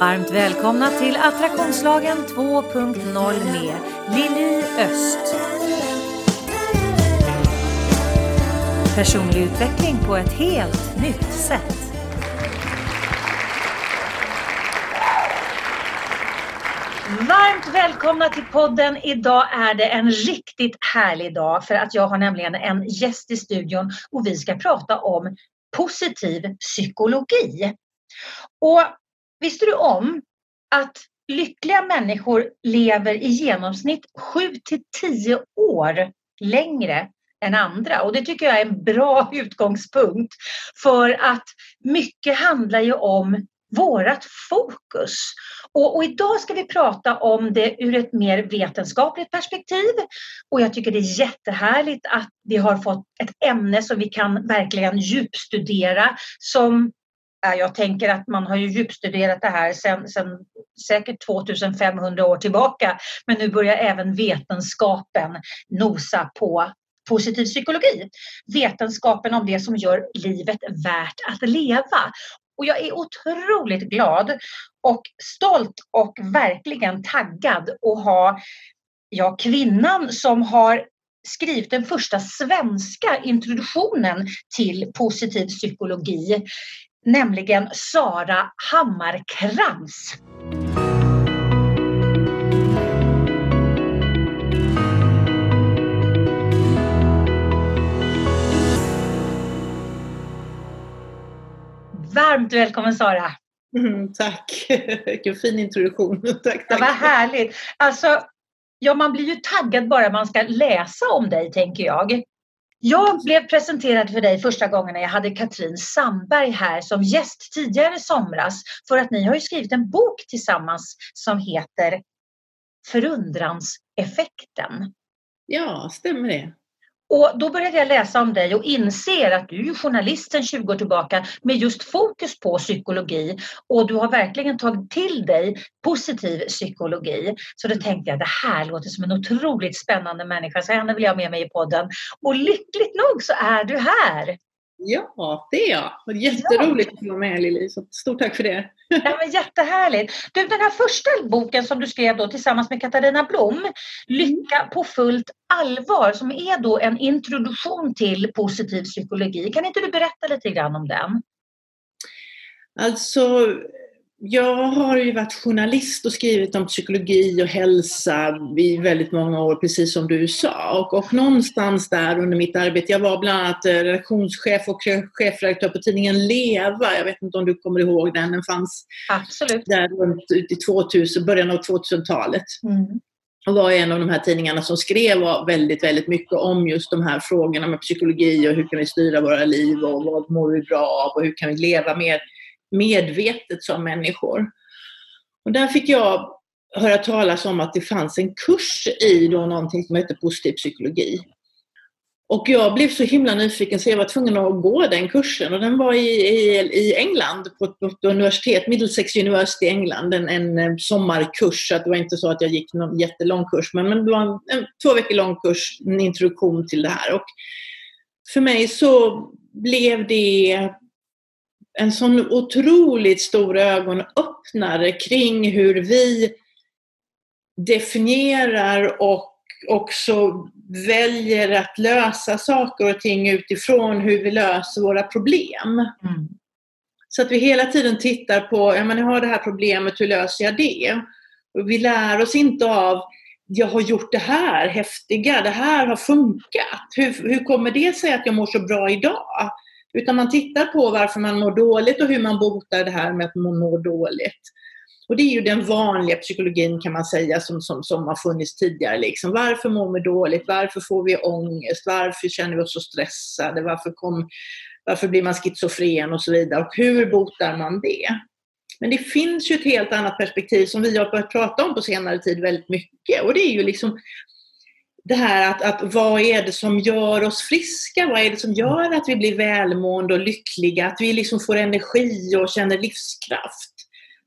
Varmt välkomna till Attraktionslagen 2.0 med Lili Öst. Personlig utveckling på ett helt nytt sätt. Varmt välkomna till podden. Idag är det en riktigt härlig dag för att jag har nämligen en gäst i studion och vi ska prata om positiv psykologi. Och visste du om att lyckliga människor lever i genomsnitt 7 till 10 år längre än andra och det tycker jag är en bra utgångspunkt för att mycket handlar ju om vårat fokus. Och, och, idag ska vi prata om det ur ett mer vetenskapligt perspektiv. Och jag tycker det är jättehärligt att vi har fått ett ämne som vi kan verkligen djupstudera. Som jag tänker att man har ju djupstuderat det här sedan, säkert 2500 år tillbaka. Men nu börjar även vetenskapen nosa på positiv psykologi. Vetenskapen om det som gör livet värt att leva. Och jag är otroligt glad och stolt och verkligen taggad att ha ja, kvinnan som har skrivit den första svenska introduktionen till positiv psykologi, nämligen Sara Hammarkrans. Varmt välkommen Sara! Mm, tack! Vilken fin introduktion. tack, tack. Ja, vad härligt! Alltså, ja, man blir ju taggad bara man ska läsa om dig, tänker jag. Jag blev presenterad för dig första gången när jag hade Katrin Sandberg här som gäst tidigare i somras. För att ni har ju skrivit en bok tillsammans som heter Förundranseffekten. Ja, stämmer det. Och då började jag läsa om dig och inser att du är journalist sedan 20 år tillbaka med just fokus på psykologi. Och du har verkligen tagit till dig positiv psykologi. Så då tänkte jag det här låter som en otroligt spännande människa så henne vill jag ha med mig i podden. Och lyckligt nog så är du här! Ja, det är jag. Jätteroligt ja. att vara med Lili. Så stort tack för det. Ja, men jättehärligt. Du, den här första boken som du skrev då tillsammans med Katarina Blom, Lycka på fullt allvar, som är då en introduktion till positiv psykologi. Kan inte du berätta lite grann om den? Alltså, jag har ju varit journalist och skrivit om psykologi och hälsa i väldigt många år, precis som du sa. Och, och någonstans där under mitt arbete, jag var bland annat eh, redaktionschef och chefredaktör på tidningen Leva. Jag vet inte om du kommer ihåg den, den fanns Absolut. där runt i 2000, början av 2000-talet. Mm. Och var en av de här tidningarna som skrev väldigt, väldigt mycket om just de här frågorna med psykologi och hur kan vi styra våra liv och vad mår vi bra av och hur kan vi leva mer medvetet som människor. Och där fick jag höra talas om att det fanns en kurs i då någonting som heter positiv psykologi. Och jag blev så himla nyfiken så jag var tvungen att gå den kursen och den var i, i, i England på, på ett universitet, Middlesex University i England, en, en sommarkurs. Så det var inte så att jag gick någon jättelång kurs men, men det var en, en två veckor lång kurs, en introduktion till det här. Och för mig så blev det en sån otroligt stor ögonöppnare kring hur vi definierar och också väljer att lösa saker och ting utifrån hur vi löser våra problem. Mm. Så att vi hela tiden tittar på, ja men jag har det här problemet, hur löser jag det? Och vi lär oss inte av, jag har gjort det här häftiga, det här har funkat. Hur, hur kommer det sig att jag mår så bra idag? Utan man tittar på varför man mår dåligt och hur man botar det här med att man mår dåligt. Och det är ju den vanliga psykologin kan man säga som, som, som har funnits tidigare. Liksom. Varför mår vi dåligt? Varför får vi ångest? Varför känner vi oss så stressade? Varför, kom, varför blir man schizofren och så vidare? Och hur botar man det? Men det finns ju ett helt annat perspektiv som vi har börjat prata om på senare tid väldigt mycket och det är ju liksom det här att, att vad är det som gör oss friska? Vad är det som gör att vi blir välmående och lyckliga? Att vi liksom får energi och känner livskraft.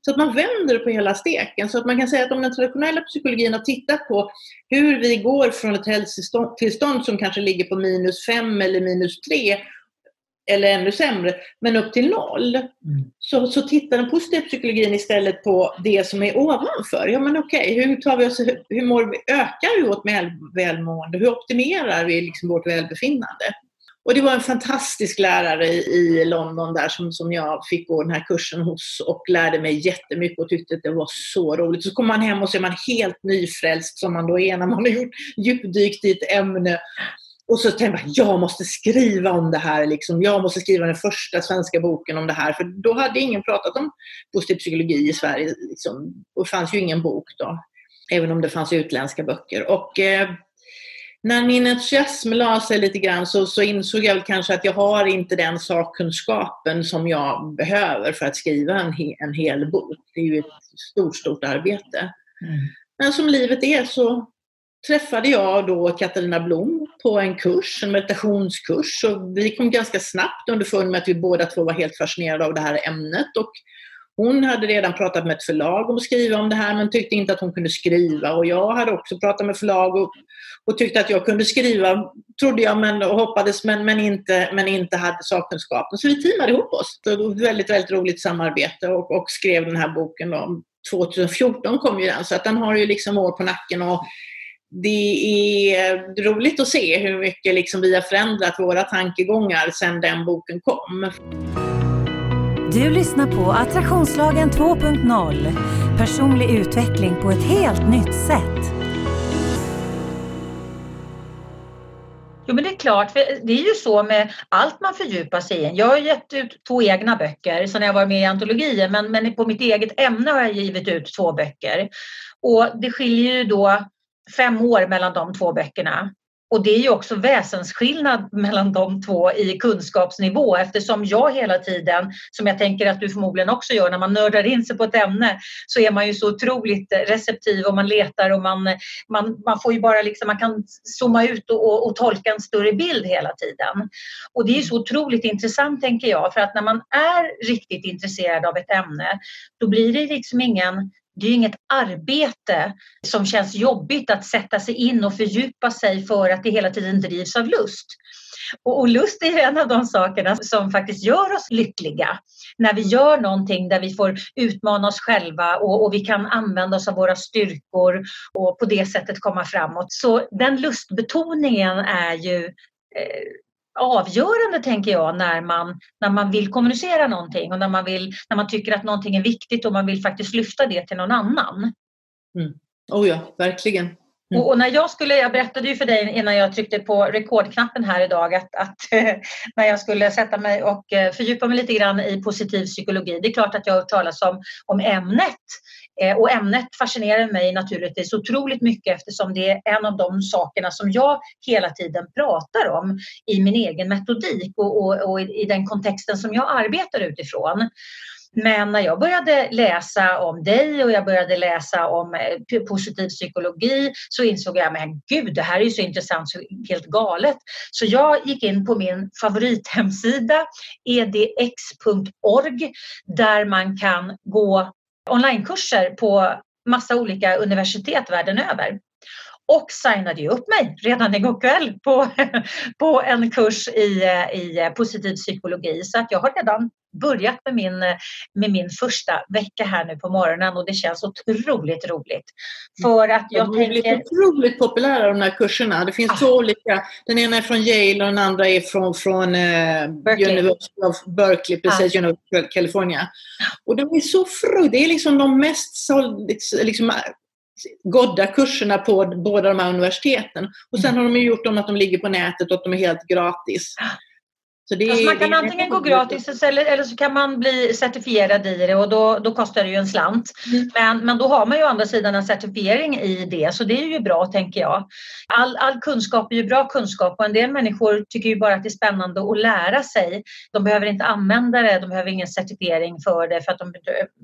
Så att man vänder på hela steken. Så att man kan säga att om den traditionella psykologin har tittat på hur vi går från ett hälsotillstånd som kanske ligger på minus fem eller minus tre eller ännu sämre, men upp till noll. Mm. Så, så tittar den positiva psykologin istället på det som är ovanför. Ja men okej, okay, hur tar vi oss, hur mår vi, ökar vi vårt välmående? Hur optimerar vi liksom vårt välbefinnande? Och det var en fantastisk lärare i, London där som, som jag fick gå den här kursen hos och lärde mig jättemycket och tyckte att det var så roligt. Så kommer man hem och så är man helt nyfrälst som man då är när man har gjort djupdykt i ett ämne. Och så tänkte jag, jag måste skriva om det här. Liksom. Jag måste skriva den första svenska boken om det här. För då hade ingen pratat om positiv psykologi i Sverige. Liksom. Och det fanns ju ingen bok då. Även om det fanns utländska böcker. Och eh, när min entusiasm la sig lite grann så, så insåg jag väl kanske att jag har inte den sakkunskapen som jag behöver för att skriva en, he, en hel bok. Det är ju ett stort, stort arbete. Mm. Men som livet är så träffade jag då Katarina Blom på en kurs, en meditationskurs. Och vi kom ganska snabbt underfund med att vi båda två var helt fascinerade av det här ämnet. Och hon hade redan pratat med ett förlag om att skriva om det här men tyckte inte att hon kunde skriva. Och jag hade också pratat med förlag och, och tyckte att jag kunde skriva, trodde jag men, och hoppades, men, men, inte, men inte hade sakkunskapen. Så vi teamade ihop oss. Det var ett väldigt, väldigt roligt samarbete och, och skrev den här boken. Då. 2014 kom ju den, så att den har ju liksom år på nacken. Och det är roligt att se hur mycket liksom vi har förändrat våra tankegångar sedan den boken kom. Du lyssnar på Attraktionslagen 2.0. Personlig utveckling på ett helt nytt sätt. Jo men det är klart, för det är ju så med allt man fördjupar sig i. Jag har gett ut två egna böcker, så när jag var med i antologier, men, men på mitt eget ämne har jag givit ut två böcker. Och det skiljer ju då fem år mellan de två böckerna. Och det är ju också väsensskillnad mellan de två i kunskapsnivå eftersom jag hela tiden, som jag tänker att du förmodligen också gör, när man nördar in sig på ett ämne så är man ju så otroligt receptiv och man letar och man, man, man får ju bara liksom, man kan zooma ut och, och, och tolka en större bild hela tiden. Och det är ju så otroligt intressant tänker jag för att när man är riktigt intresserad av ett ämne då blir det liksom ingen det är inget arbete som känns jobbigt att sätta sig in och fördjupa sig för att det hela tiden drivs av lust. Och, lust är en av de sakerna som faktiskt gör oss lyckliga. När vi gör någonting där vi får utmana oss själva och, och vi kan använda oss av våra styrkor och på det sättet komma framåt. Så den lustbetoningen är ju eh, avgörande tänker jag när man, när man vill kommunicera någonting och när man, vill, när man tycker att någonting är viktigt och man vill faktiskt lyfta det till någon annan. Mm. Oh ja, verkligen. Mm. Och, när jag skulle, jag berättade ju för dig innan jag tryckte på rekordknappen här idag att, att när jag skulle sätta mig och eh, fördjupa mig lite grann i positiv psykologi. Det är klart att jag har hört talas om, om ämnet Eh, och ämnet fascinerar mig naturligtvis otroligt mycket eftersom det är en av de sakerna som jag hela tiden pratar om i min egen metodik och, och, och i den kontexten som jag arbetar utifrån. Men när jag började läsa om dig och jag började läsa om eh, positiv psykologi så insåg jag, men gud, det här är ju så intressant, så helt galet. Så jag gick in på min favorithemsida edx.org där man kan gå onlinekurser på massa olika universitet världen över. Och signade ju upp mig redan igår kväll på, på en kurs i, eh, i positiv psykologi. Så att jag har redan börjat med min, med min första vecka här nu på morgonen och det känns otroligt roligt. För att jag de är tänker... otroligt populära de här kurserna. Det finns ah. två olika. Den ena är från Yale och den andra är från, från eh, Berkeley. University of Berkeley, precis, ah. University of California. Och de är så fruktansvärt, det är liksom de mest såld, liksom, godda kurserna på båda de här universiteten. Och sen mm. har de gjort dem att de ligger på nätet och att de är helt gratis. Så alltså man kan antingen gå gratis eller, eller så kan man bli certifierad i det och då, då kostar det ju en slant. Mm. Men, men då har man ju å andra sidan en certifiering i det så det är ju bra tänker jag. All, all kunskap är ju bra kunskap och en del människor tycker ju bara att det är spännande att lära sig. De behöver inte använda det, de behöver ingen certifiering för det för att de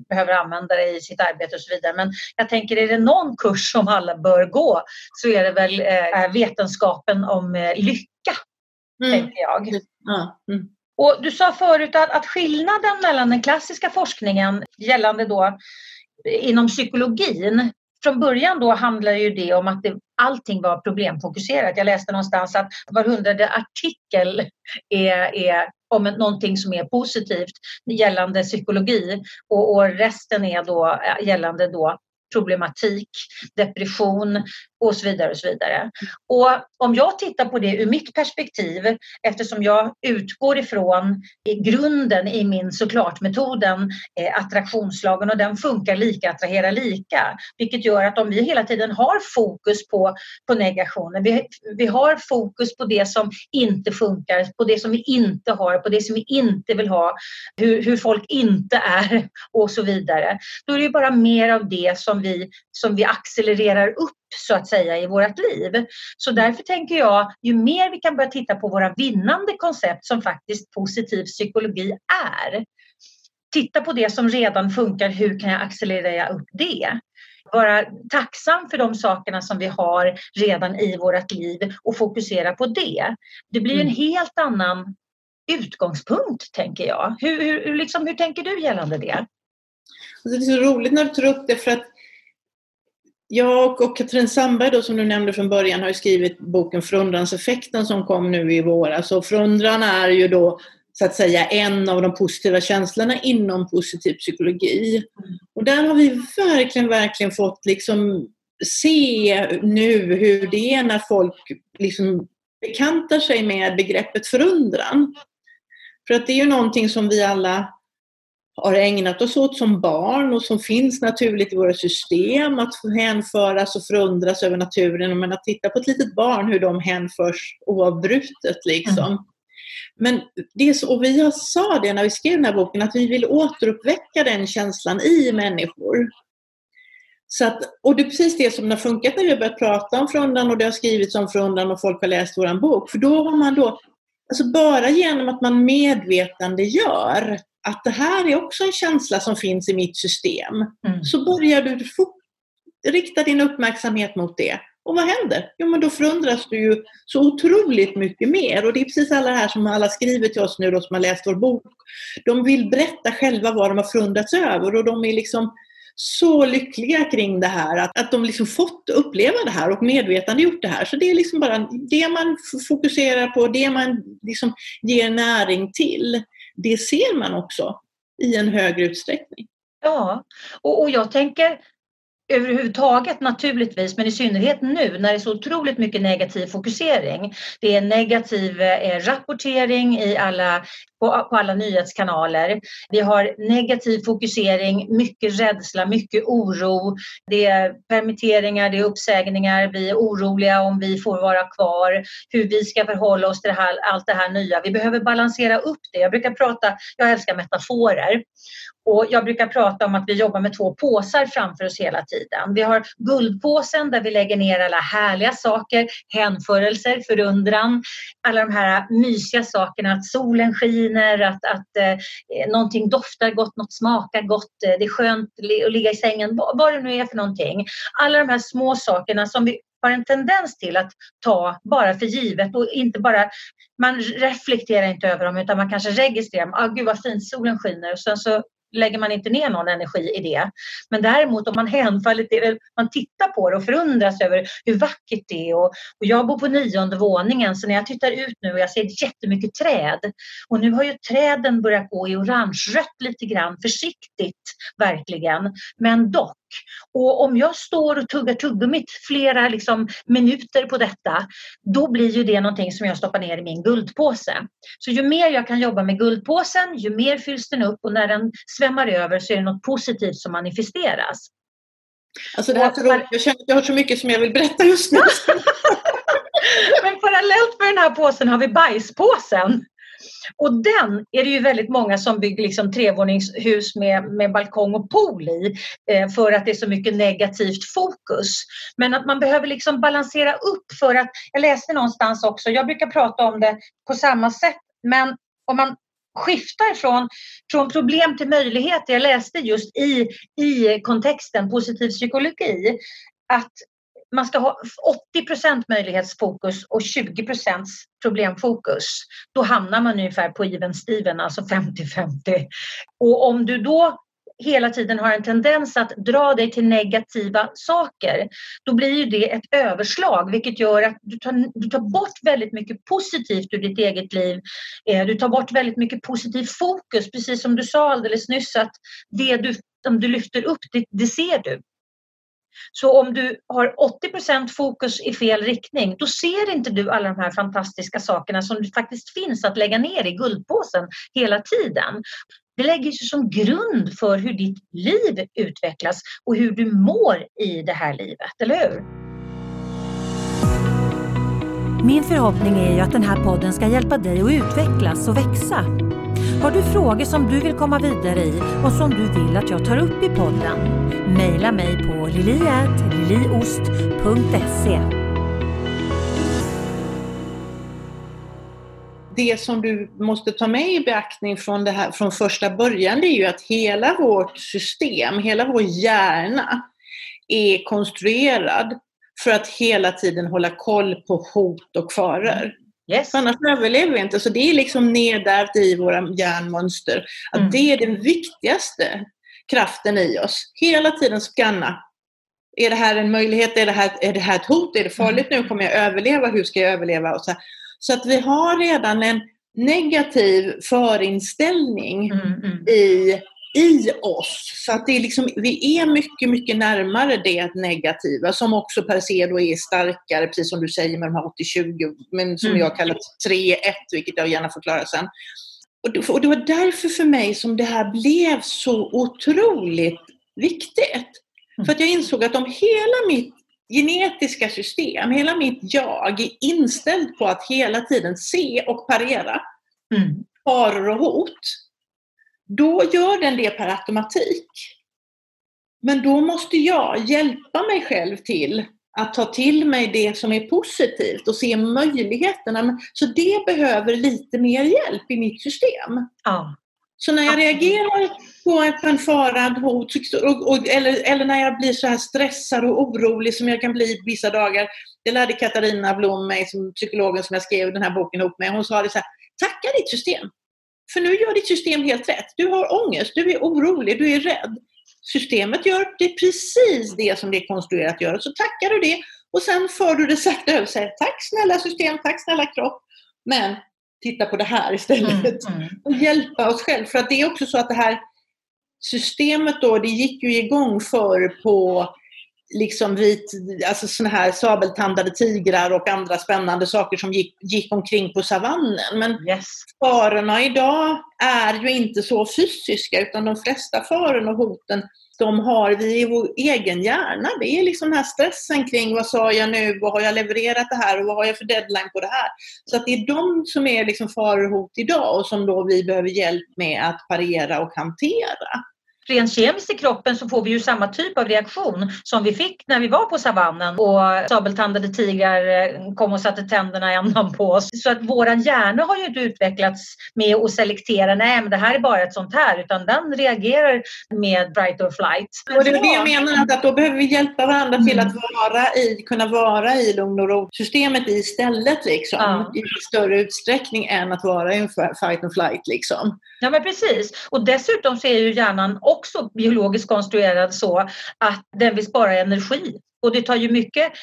behöver använda det i sitt arbete och så vidare. Men jag tänker är det någon kurs som alla bör gå så är det väl eh, vetenskapen om eh, lycka mm. tänker jag. Mm. Och du sa förut att, att skillnaden mellan den klassiska forskningen gällande då eh, inom psykologin från början då handlade ju det om att det, allting var problemfokuserat. Jag läste någonstans att var hundrade artikel är, är om någonting som är positivt gällande psykologi och, och resten är då eh, gällande då problematik, depression och så vidare. Och så vidare. Och om jag tittar på det ur mitt perspektiv, eftersom jag utgår ifrån grunden i min såklart-metoden eh, attraktionslagen och den funkar lika, attrahera lika. Vilket gör att om vi hela tiden har fokus på, på negationen, vi, vi har fokus på det som inte funkar, på det som vi inte har, på det som vi inte vill ha, hur, hur folk inte är och så vidare. Då är det bara mer av det som vi, som vi accelererar upp så att säga i vårt liv. Så därför tänker jag, ju mer vi kan börja titta på våra vinnande koncept som faktiskt positiv psykologi är. Titta på det som redan funkar, hur kan jag accelerera upp det? Vara tacksam för de sakerna som vi har redan i vårt liv och fokusera på det. Det blir en mm. helt annan utgångspunkt, tänker jag. Hur, hur, liksom, hur tänker du gällande det? Alltså, det är så roligt när du tar upp det för att jag och Katrin Sandberg då, som du nämnde från början har skrivit boken Förundranseffekten som kom nu i våras. Och förundran är ju då så att säga en av de positiva känslorna inom positiv psykologi. Och där har vi verkligen, verkligen fått liksom se nu hur det är när folk liksom bekantar sig med begreppet förundran. För att det är ju någonting som vi alla har ägnat oss åt som barn och som finns naturligt i våra system, att hänföras och förundras över naturen. Men att titta på ett litet barn, hur de hänförs oavbrutet liksom. Mm. Men det så, och vi sa det när vi skrev den här boken, att vi vill återuppväcka den känslan i människor. Så att, och det är precis det som har funkat när vi har börjat prata om förundran och det har skrivits om förundran och folk har läst vår bok. För då har man då, alltså bara genom att man medvetande gör att det här är också en känsla som finns i mitt system. Mm. Så börjar du rikta din uppmärksamhet mot det. Och vad händer? Jo, men då förundras du ju så otroligt mycket mer. Och det är precis alla här som alla skriver till oss nu då, som har läst vår bok. De vill berätta själva vad de har förundrats över och de är liksom så lyckliga kring det här, att, att de liksom fått uppleva det här och medvetande gjort det här. Så det är liksom bara det man fokuserar på, det man liksom ger näring till det ser man också i en högre utsträckning. Ja, och, och jag tänker överhuvudtaget naturligtvis, men i synnerhet nu när det är så otroligt mycket negativ fokusering. Det är negativ eh, rapportering i alla, på, på, alla nyhetskanaler. Vi har negativ fokusering, mycket rädsla, mycket oro. Det är permitteringar, det är uppsägningar, vi är oroliga om vi får vara kvar, hur vi ska förhålla oss till det här, allt det här nya. Vi behöver balansera upp det. Jag brukar prata, jag älskar metaforer och jag brukar prata om att vi jobbar med två påsar framför oss hela tiden. Vi har guldpåsen där vi lägger ner alla härliga saker, hänförelser, förundran, alla de här mysiga sakerna, att solen skiner, att, att eh, någonting doftar gott, något smakar gott, eh, det är skönt att ligga i sängen, vad det nu är för någonting. Alla de här små sakerna som vi har en tendens till att ta bara för givet och inte bara, man reflekterar inte över dem utan man kanske registrerar, ah, gud vad fint solen skiner och sen så lägger man inte ner någon energi i det. Men däremot om man hänfaller till, man tittar på det och förundras över hur vackert det är. Och, och jag bor på nionde våningen så när jag tittar ut nu och jag ser jättemycket träd och nu har ju träden börjat gå i orange-rött lite grann, försiktigt verkligen, men dock. Och om jag står och tuggar tuggummit flera liksom, minuter på detta, då blir ju det någonting som jag stoppar ner i min guldpåse. Så ju mer jag kan jobba med guldpåsen, ju mer fylls den upp och när den svämmar över så är det något positivt som manifesteras. Alltså det här för, jag känner att jag har så mycket som jag vill berätta just nu. Men parallellt med den här påsen har vi bajspåsen. Och den är det ju väldigt många som bygger liksom trevåningshus med, med balkong och pool i eh, för att det är så mycket negativt fokus. Men att man behöver liksom balansera upp för att, jag läste någonstans också, jag brukar prata om det på samma sätt, men om man skiftar från, från problem till möjligheter. Jag läste just i, i kontexten positiv psykologi att man ska ha 80% möjlighetsfokus och 20% problemfokus. Då hamnar man ungefär på even steven, alltså 50-50. Och om du då hela tiden har en tendens att dra dig till negativa saker, då blir ju det ett överslag vilket gör att du tar, du tar bort väldigt mycket positivt ur ditt eget liv. Eh, du tar bort väldigt mycket positiv fokus, precis som du sa alldeles nyss att det du, om du lyfter upp, det, det ser du. Så om du har 80% fokus i fel riktning, då ser inte du alla de här fantastiska sakerna som faktiskt finns att lägga ner i guldpåsen hela tiden. Det lägger sig som grund för hur ditt liv utvecklas och hur du mår i det här livet, eller hur? Min förhoppning är ju att den här podden ska hjälpa dig att utvecklas och växa. Har du frågor som du vill komma vidare i och som du vill att jag tar upp i podden? Mejla mig på liliatliliost.se Det som du måste ta med i beaktning från, det här, från första början det är ju att hela vårt system, hela vår hjärna är konstruerad för att hela tiden hålla koll på hot och faror. Yes. För annars överlever vi inte. Så det är liksom nedärvt i våra hjärnmönster. Att mm. Det är den viktigaste kraften i oss. Hela tiden skanna. Är det här en möjlighet? Är det här, är det här ett hot? Är det farligt nu? Kommer jag överleva? Hur ska jag överleva? Och så, så att vi har redan en negativ förinställning mm, mm. i i oss. Så att det är liksom, vi är mycket, mycket närmare det negativa som också per se då är starkare, precis som du säger med de här 80-20, men som mm. jag kallar 3-1, vilket jag gärna förklarar sen. Och det, var därför för mig som det här blev så otroligt viktigt. Mm. För att jag insåg att om hela mitt genetiska system, hela mitt jag är inställt på att hela tiden se och parera mm. faror och hot, då gör den det per automatik. Men då måste jag hjälpa mig själv till att ta till mig det som är positivt och se möjligheterna. Så det behöver lite mer hjälp i mitt system. Ja. Så när jag reagerar på en fara, hot, eller, eller när jag blir så här stressad och orolig som jag kan bli vissa dagar. Det lärde Katarina Blom mig, som psykologen som jag skrev den här boken ihop med. Hon sa det så här, tacka ditt system. För nu gör ditt system helt rätt. Du har ångest, du är orolig, du är rädd. Systemet gör det precis det som det är konstruerat att göra. Så tackar du det och sen för du det sakta över sig. Tack snälla system, tack snälla kropp. Men titta på det här istället. Mm, mm. Och hjälpa oss själva. För att det är också så att det här systemet då, det gick ju igång förr på liksom vit, alltså såna här sabeltandade tigrar och andra spännande saker som gick, gick omkring på savannen. Men yes. farorna idag är ju inte så fysiska utan de flesta farorna och hoten de har vi i vår egen hjärna. Det är liksom den här stressen kring vad sa jag nu, vad har jag levererat det här och vad har jag för deadline på det här. Så att det är de som är liksom faror och hot idag och som då vi behöver hjälp med att parera och hantera rent kemiskt i kroppen så får vi ju samma typ av reaktion som vi fick när vi var på savannen och sabeltandade tigrar eh, kom och satte tänderna i andan på oss. Så att våran hjärna har ju inte utvecklats med att selektera, nej men det här är bara ett sånt här, utan den reagerar med bright or flight. Och det är det jag menar, att då behöver vi hjälpa varandra till att vara i, kunna vara i lugn och ro-systemet istället liksom, ja. i större utsträckning än att vara i en fight and flight liksom. Ja men precis. Och dessutom så är ju hjärnan också biologiskt konstruerad så att den vill spara energi. Och det tar ju mycket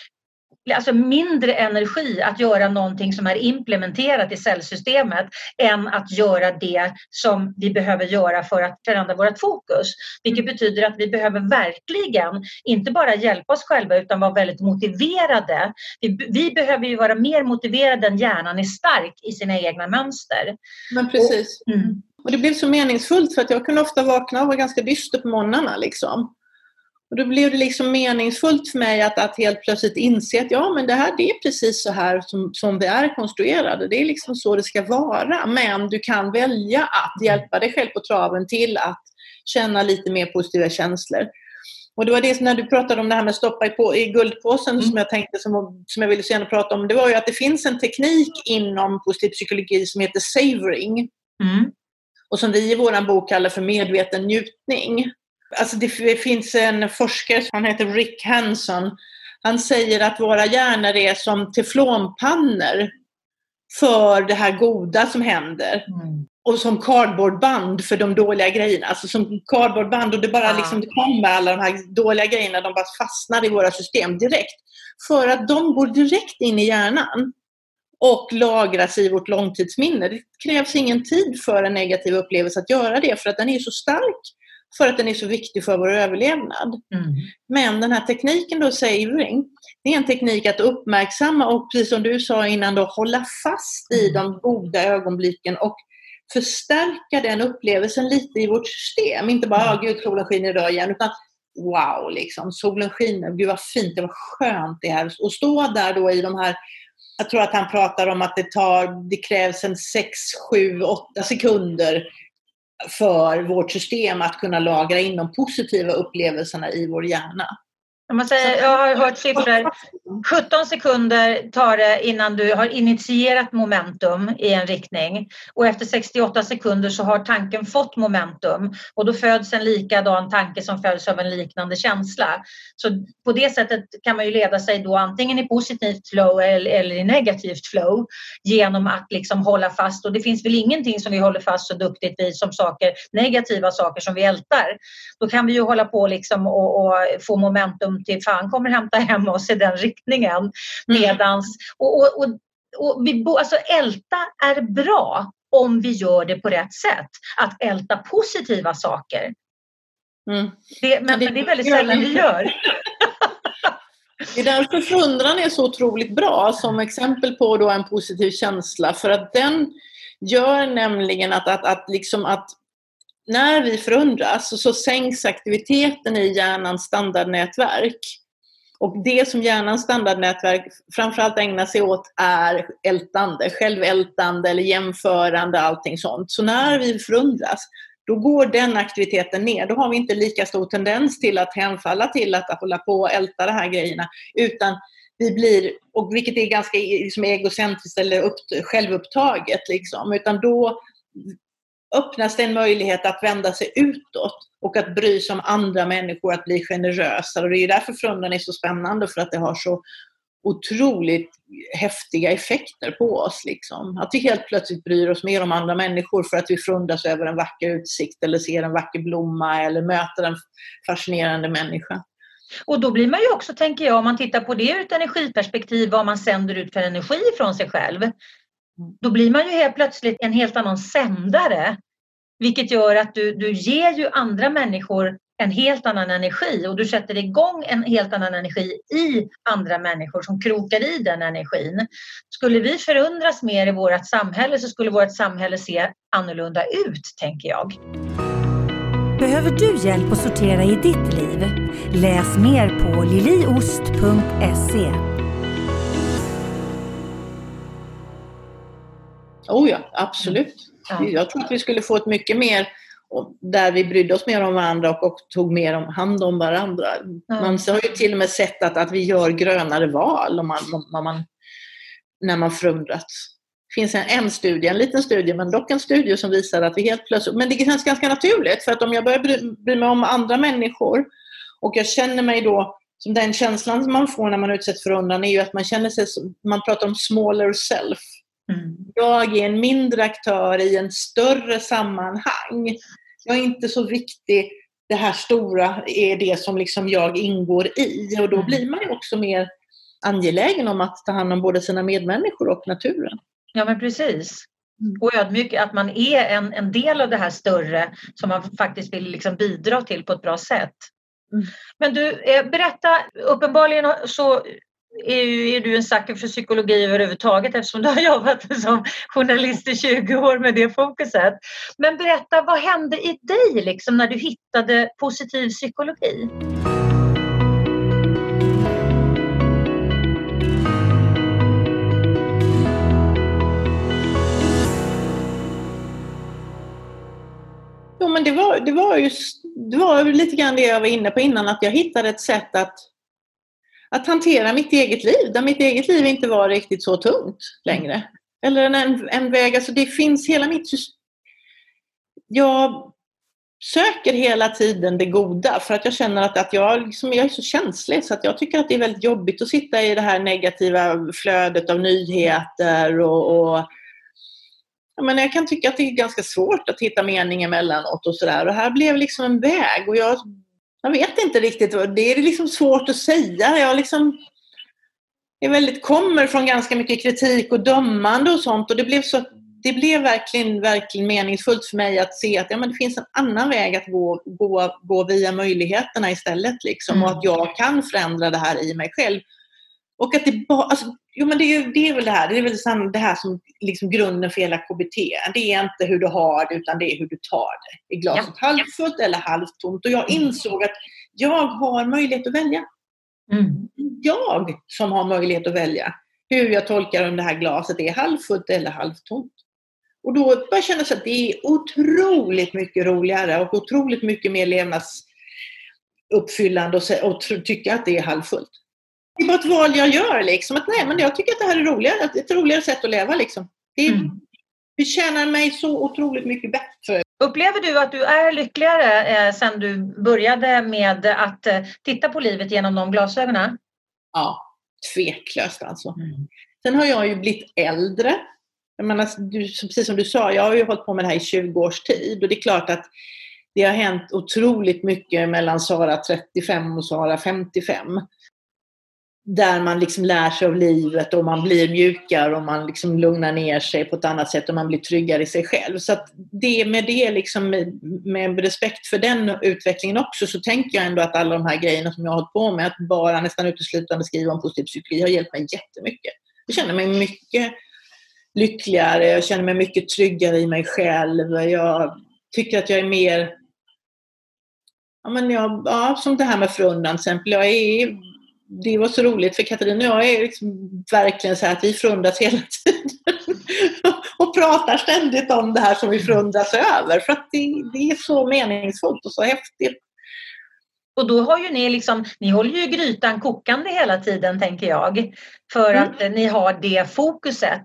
alltså mindre energi att göra någonting som är implementerat i cellsystemet än att göra det som vi behöver göra för att förändra vårt fokus. Vilket betyder att vi behöver verkligen inte bara hjälpa oss själva utan vara väldigt motiverade. Vi, vi behöver ju vara mer motiverade än hjärnan är stark i sina egna mönster. Men precis. Och, mm. Och det blev så meningsfullt för att jag kunde ofta vakna och vara ganska dyster på morgnarna. Liksom. Och då blev det liksom meningsfullt för mig att, att helt plötsligt inse att ja, men det här det är precis så här som, som vi är konstruerade. Det är liksom så det ska vara. Men du kan välja att hjälpa dig själv på traven till att känna lite mer positiva känslor. Och det var det när du pratade om det här med stoppa i, på, i guldpåsen mm. som jag tänkte som, som jag ville så gärna prata om. Det var ju att det finns en teknik inom positiv psykologi som heter savoring. Mm och som vi i vår bok kallar för medveten njutning. Alltså det finns en forskare, han heter Rick Hanson, han säger att våra hjärnor är som teflonpannor för det här goda som händer. Mm. och som cardboardband för de dåliga grejerna. Alltså som cardboardband och det bara ja. liksom, det kommer alla de här dåliga grejerna, de bara fastnar i våra system direkt. För att de går direkt in i hjärnan och lagras i vårt långtidsminne. Det krävs ingen tid för en negativ upplevelse att göra det för att den är så stark för att den är så viktig för vår överlevnad. Mm. Men den här tekniken då, savoring, det är en teknik att uppmärksamma och precis som du sa innan då, hålla fast i mm. de goda ögonblicken och förstärka den upplevelsen lite i vårt system. Inte bara mm. gud solen skiner idag igen utan wow, liksom, solen skiner, gud vad fint, det var skönt det här. Och stå där då i de här jag tror att han pratar om att det, tar, det krävs en 6, 7, 8 sekunder för vårt system att kunna lagra in de positiva upplevelserna i vår hjärna. Man säger, jag har hört siffror. 17 sekunder tar det innan du har initierat momentum i en riktning och efter 68 sekunder så har tanken fått momentum och då föds en likadan tanke som följs av en liknande känsla. Så på det sättet kan man ju leda sig då antingen i positivt flow eller i negativt flow genom att liksom hålla fast och det finns väl ingenting som vi håller fast så duktigt vid som saker, negativa saker som vi ältar. Då kan vi ju hålla på liksom och, och få momentum till fan kommer hämta hem oss i den riktningen. Mm. Medans, och, och, och, och vi, alltså älta är bra om vi gör det på rätt sätt. Att älta positiva saker. Mm. Det, men, det, men det är väldigt sällan vi gör. Det är därför förundran är så otroligt bra som exempel på då en positiv känsla för att den gör nämligen att, att, att, liksom att när vi förundras så sänks aktiviteten i hjärnans standardnätverk. Och det som hjärnans standardnätverk framförallt ägnar sig åt är ältande, självältande eller jämförande, allting sånt. Så när vi förundras, då går den aktiviteten ner. Då har vi inte lika stor tendens till att hemfalla till att hålla på och älta de här grejerna. Utan vi blir, och vilket är ganska liksom egocentriskt eller upp, självupptaget, liksom. utan då öppnas det en möjlighet att vända sig utåt och att bry sig om andra människor, att bli generösare. Och det är därför frundan är så spännande, för att det har så otroligt häftiga effekter på oss. Liksom. Att vi helt plötsligt bryr oss mer om andra människor för att vi frundas över en vacker utsikt eller ser en vacker blomma eller möter en fascinerande människa. Och då blir man ju också, tänker jag, om man tittar på det ur ett energiperspektiv, vad man sänder ut för energi från sig själv. Då blir man ju helt plötsligt en helt annan sändare. Vilket gör att du, du ger ju andra människor en helt annan energi och du sätter igång en helt annan energi i andra människor som krokar i den energin. Skulle vi förundras mer i vårt samhälle så skulle vårt samhälle se annorlunda ut, tänker jag. Behöver du hjälp att sortera i ditt liv? Läs mer på liliost.se Oh ja, absolut. Ja. Jag tror att vi skulle få ett mycket mer där vi brydde oss mer om varandra och, och tog mer om, hand om varandra. Ja. Man har ju till och med sett att, att vi gör grönare val om man, om man, när man förundrats. Det finns en, en studie, en liten studie, men dock en studie som visar att vi helt plötsligt... Men det känns ganska naturligt, för att om jag börjar bry, bry mig om andra människor och jag känner mig då som den känslan som man får när man utsätts för förundran är ju att man känner sig, man pratar om smaller self. Mm. Jag är en mindre aktör i en större sammanhang. Jag är inte så viktig. Det här stora är det som liksom jag ingår i och då mm. blir man ju också mer angelägen om att ta hand om både sina medmänniskor och naturen. Ja men precis. Mm. Och ödmjuk, att man är en, en del av det här större som man faktiskt vill liksom bidra till på ett bra sätt. Mm. Men du, eh, berätta, uppenbarligen så är, är du en sucker för psykologi överhuvudtaget eftersom du har jobbat som journalist i 20 år med det fokuset. Men berätta, vad hände i dig liksom när du hittade positiv psykologi? Jo, men det var, det var ju det var lite grann det jag var inne på innan, att jag hittade ett sätt att att hantera mitt eget liv, där mitt eget liv inte var riktigt så tungt längre. Eller en, en väg, alltså det finns hela mitt system. Jag söker hela tiden det goda för att jag känner att, att jag, liksom, jag är så känslig så att jag tycker att det är väldigt jobbigt att sitta i det här negativa flödet av nyheter och, och men jag kan tycka att det är ganska svårt att hitta mening emellanåt och sådär. Och här blev liksom en väg och jag, jag vet inte riktigt, det är liksom svårt att säga. Jag liksom är väldigt, kommer från ganska mycket kritik och dömande och sånt och det blev så det blev verkligen, verkligen meningsfullt för mig att se att ja, men det finns en annan väg att gå, gå, gå via möjligheterna istället. Liksom, mm. Och att jag kan förändra det här i mig själv. Och att det bara, alltså, jo men det är, det är väl det här, det är väl det här som liksom grunden för hela KBT. Det är inte hur du har det utan det är hur du tar det. Är glaset ja. halvfullt eller halvtomt? Och jag mm. insåg att jag har möjlighet att välja. Mm. Jag som har möjlighet att välja hur jag tolkar om det här glaset är halvfullt eller halvtomt. Och då bara känna sig att det är otroligt mycket roligare och otroligt mycket mer levnadsuppfyllande och, och tycka att det är halvfullt. Det är bara ett val jag gör liksom. Att nej, men jag tycker att det här är roligare. Ett roligare sätt att leva liksom. Det, mm. det tjänar mig så otroligt mycket bättre. Upplever du att du är lyckligare eh, sen du började med att eh, titta på livet genom de glasögonen? Ja, tveklöst alltså. Mm. Sen har jag ju blivit äldre jag menar, du, precis som du sa, jag har ju hållit på med det här i 20 års tid och det är klart att det har hänt otroligt mycket mellan Sara 35 och Sara 55. Där man liksom lär sig av livet och man blir mjukare och man liksom lugnar ner sig på ett annat sätt och man blir tryggare i sig själv. Så att det med det, liksom, med respekt för den utvecklingen också, så tänker jag ändå att alla de här grejerna som jag har hållit på med, att bara nästan uteslutande skriva om positiv psykologi, har hjälpt mig jättemycket. Jag känner mig mycket lyckligare, jag känner mig mycket tryggare i mig själv. Jag tycker att jag är mer... Ja, men jag, ja, som det här med förundran till exempel. Jag är, det var så roligt för Katarina och jag är liksom verkligen så här att vi förundras hela tiden. och pratar ständigt om det här som vi förundras över. För att det, det är så meningsfullt och så häftigt. Och då har ju ni liksom, ni håller ju grytan kokande hela tiden tänker jag. För mm. att ni har det fokuset.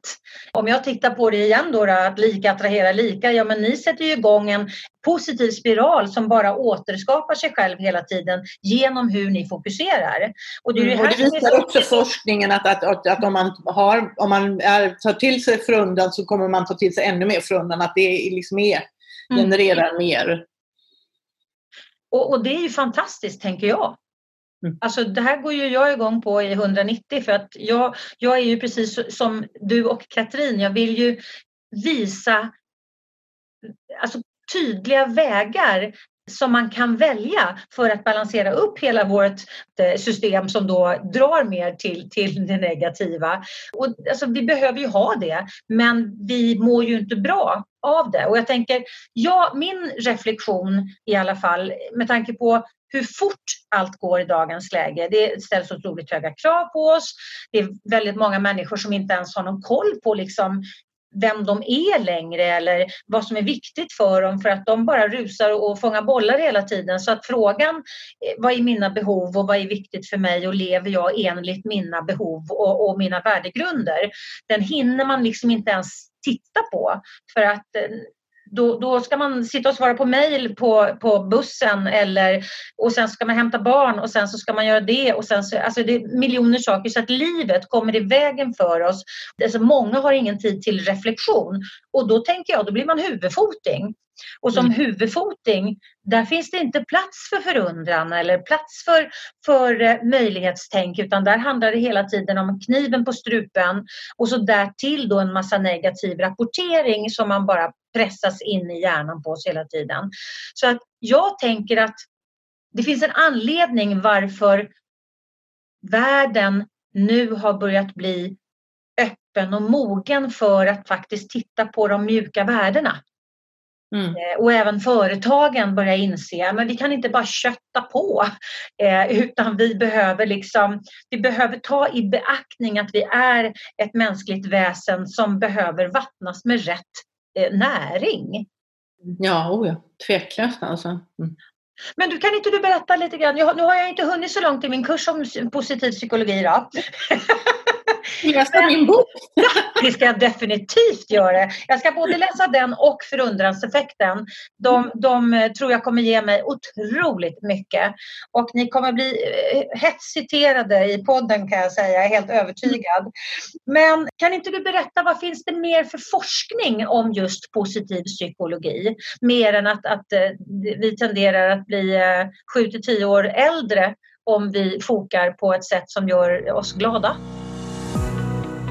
Om jag tittar på det igen då, att lika attraherar lika. Ja men ni sätter ju igång en positiv spiral som bara återskapar sig själv hela tiden genom hur ni fokuserar. Och det, är mm, och det visar också forskningen att, att, att, att, om man, har, om man är, tar till sig förundan så kommer man ta till sig ännu mer förundan. Att det liksom är, mm. genererar mm. mer och, och, det är ju fantastiskt tänker jag. Mm. Alltså det här går ju jag igång på i 190 för att jag, jag är ju precis som du och Katrin, jag vill ju visa alltså, tydliga vägar som man kan välja för att balansera upp hela vårt eh, system som då drar mer till, till det negativa. Och, alltså, vi behöver ju ha det, men vi mår ju inte bra av det. Och jag tänker, ja, min reflektion i alla fall med tanke på hur fort allt går i dagens läge. Det ställs otroligt höga krav på oss. Det är väldigt många människor som inte ens har någon koll på liksom vem de är längre eller vad som är viktigt för dem för att de bara rusar och fångar bollar hela tiden. Så att frågan eh, vad är mina behov och vad är viktigt för mig och lever jag enligt mina behov och, och mina värdegrunder? Den hinner man liksom inte ens titta på för att eh, då, då ska man sitta och svara på mejl på, på bussen eller, och sen ska man hämta barn och sen så ska man göra det. Och sen så, alltså det är miljoner saker så att livet kommer i vägen för oss. Alltså många har ingen tid till reflektion och då tänker jag, då blir man huvudfoting. Och som mm. huvudfoting, där finns det inte plats för förundran eller plats för, för eh, möjlighetstänk utan där handlar det hela tiden om kniven på strupen och så därtill då en massa negativ rapportering som man bara pressas in i hjärnan på oss hela tiden. Så att jag tänker att det finns en anledning varför världen nu har börjat bli öppen och mogen för att faktiskt titta på de mjuka värdena. Mm. Eh, och även företagen börjar inse att vi kan inte bara kötta på eh, utan vi behöver, liksom, vi behöver ta i beaktning att vi är ett mänskligt väsen som behöver vattnas med rätt eh, näring. Ja, oh ja, tveklöst alltså. Mm. Men du, kan inte du berätta lite grann? Jag, nu har jag inte hunnit så långt i min kurs om positiv psykologi. Då. läsa min bok. det ska jag definitivt göra. Jag ska både läsa den och Förundranseffekten. De, de eh, tror jag kommer ge mig otroligt mycket. Och ni kommer bli eh, hett citerade i podden kan jag säga, jag är helt övertygad. Men kan inte du berätta vad finns det mer för forskning om just positiv psykologi? Mer än att, att eh, vi tenderar att bli 7 till 10 år äldre om vi fokar på ett sätt som gör oss glada.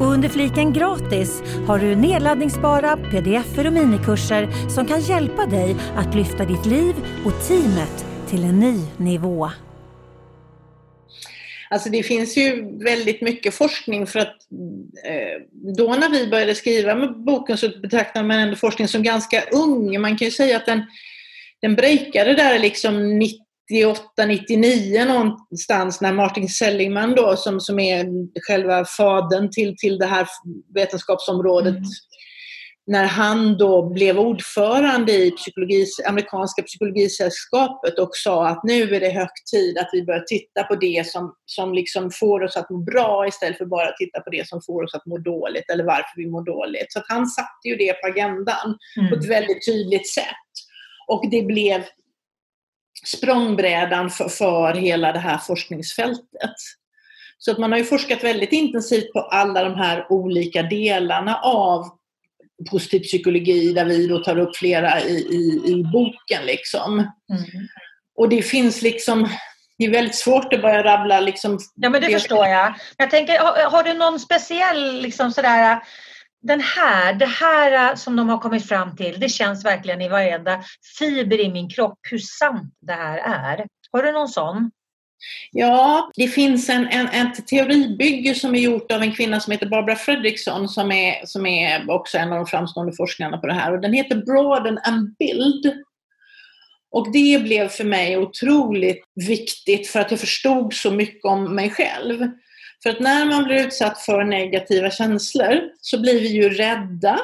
Och under fliken gratis har du nedladdningsbara pdf och minikurser som kan hjälpa dig att lyfta ditt liv och teamet till en ny nivå. Alltså det finns ju väldigt mycket forskning för att eh, då när vi började skriva med boken så betraktade man ändå forskning som ganska ung. Man kan ju säga att den, den breakade där liksom 90 98, 99 någonstans när Martin Seligman då som, som är själva fadern till, till det här vetenskapsområdet mm. när han då blev ordförande i psykologi, amerikanska psykologisällskapet och sa att nu är det hög tid att vi börjar titta på det som, som liksom får oss att må bra istället för bara titta på det som får oss att må dåligt eller varför vi mår dåligt. Så att han satte ju det på agendan mm. på ett väldigt tydligt sätt. Och det blev språngbrädan för, för hela det här forskningsfältet. Så att man har ju forskat väldigt intensivt på alla de här olika delarna av positiv psykologi där vi då tar upp flera i, i, i boken. Liksom. Mm. Och det finns liksom det är väldigt svårt att börja rabbla liksom. Ja men det förstår jag. Jag tänker, har, har du någon speciell liksom sådär den här, det här äh, som de har kommit fram till, det känns verkligen i varenda fiber i min kropp hur sant det här är. Har du någon sån? Ja, det finns en, en, ett teoribygge som är gjort av en kvinna som heter Barbara Fredriksson som är, som är också en av de framstående forskarna på det här och den heter Broaden and Build. Och det blev för mig otroligt viktigt för att jag förstod så mycket om mig själv. För att när man blir utsatt för negativa känslor så blir vi ju rädda.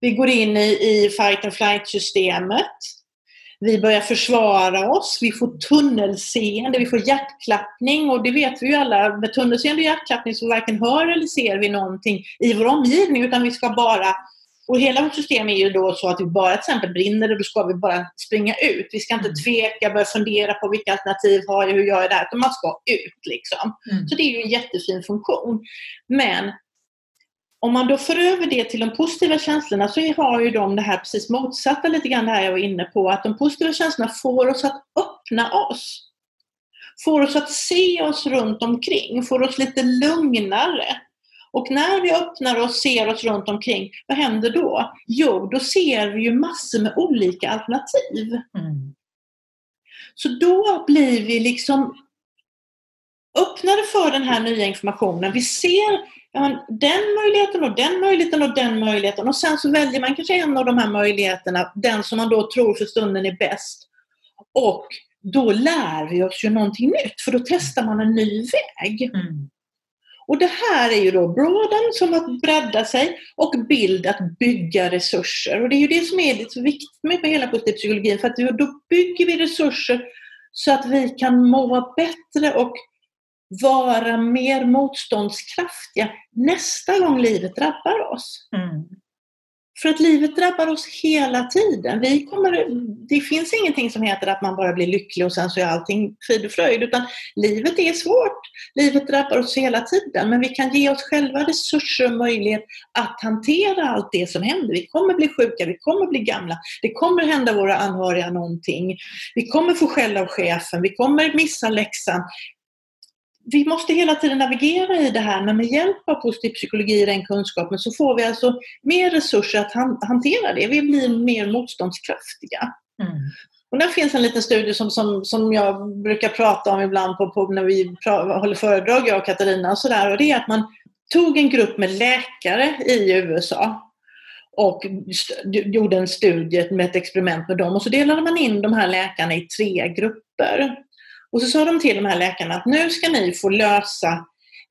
Vi går in i, i fight and flight systemet. Vi börjar försvara oss, vi får tunnelseende, vi får hjärtklappning och det vet vi ju alla. Med tunnelseende och hjärtklappning så varken hör eller ser vi någonting i vår omgivning utan vi ska bara och hela vårt system är ju då så att vi bara till exempel brinner och då ska vi bara springa ut. Vi ska inte mm. tveka, börja fundera på vilka alternativ har jag, hur gör jag det här? Utan man ska ut liksom. Mm. Så det är ju en jättefin funktion. Men om man då för över det till de positiva känslorna så har ju de det här precis motsatta lite grann det här jag var inne på. Att de positiva känslorna får oss att öppna oss. Får oss att se oss runt omkring, får oss lite lugnare. Och när vi öppnar och ser oss runt omkring, vad händer då? Jo, då ser vi ju massor med olika alternativ. Mm. Så då blir vi liksom öppnade för den här nya informationen. Vi ser ja, den möjligheten och den möjligheten och den möjligheten och sen så väljer man kanske en av de här möjligheterna, den som man då tror för stunden är bäst. Och då lär vi oss ju någonting nytt för då testar man en ny väg. Mm. Och det här är ju då broaden som att bredda sig och bild att bygga resurser. Och det är ju det som är så viktigt med hela positiv psykologin för att då bygger vi resurser så att vi kan må bättre och vara mer motståndskraftiga nästa gång livet drabbar oss. Mm. För att livet drabbar oss hela tiden. Vi kommer, det finns ingenting som heter att man bara blir lycklig och sen så är allting frid och fröjd. Utan livet är svårt. Livet drabbar oss hela tiden. Men vi kan ge oss själva resurser och möjlighet att hantera allt det som händer. Vi kommer bli sjuka, vi kommer bli gamla. Det kommer hända våra anhöriga någonting. Vi kommer få skäll av chefen, vi kommer missa läxan vi måste hela tiden navigera i det här, men med hjälp av positiv psykologi i den kunskapen så får vi alltså mer resurser att hantera det. Vi blir mer motståndskraftiga. Mm. Och där finns en liten studie som, som, som jag brukar prata om ibland på, på när vi pra, håller föredrag, jag och Katarina, och, så där, och det är att man tog en grupp med läkare i USA och gjorde en studie med ett experiment med dem och så delade man in de här läkarna i tre grupper. Och så sa de till de här läkarna att nu ska ni få lösa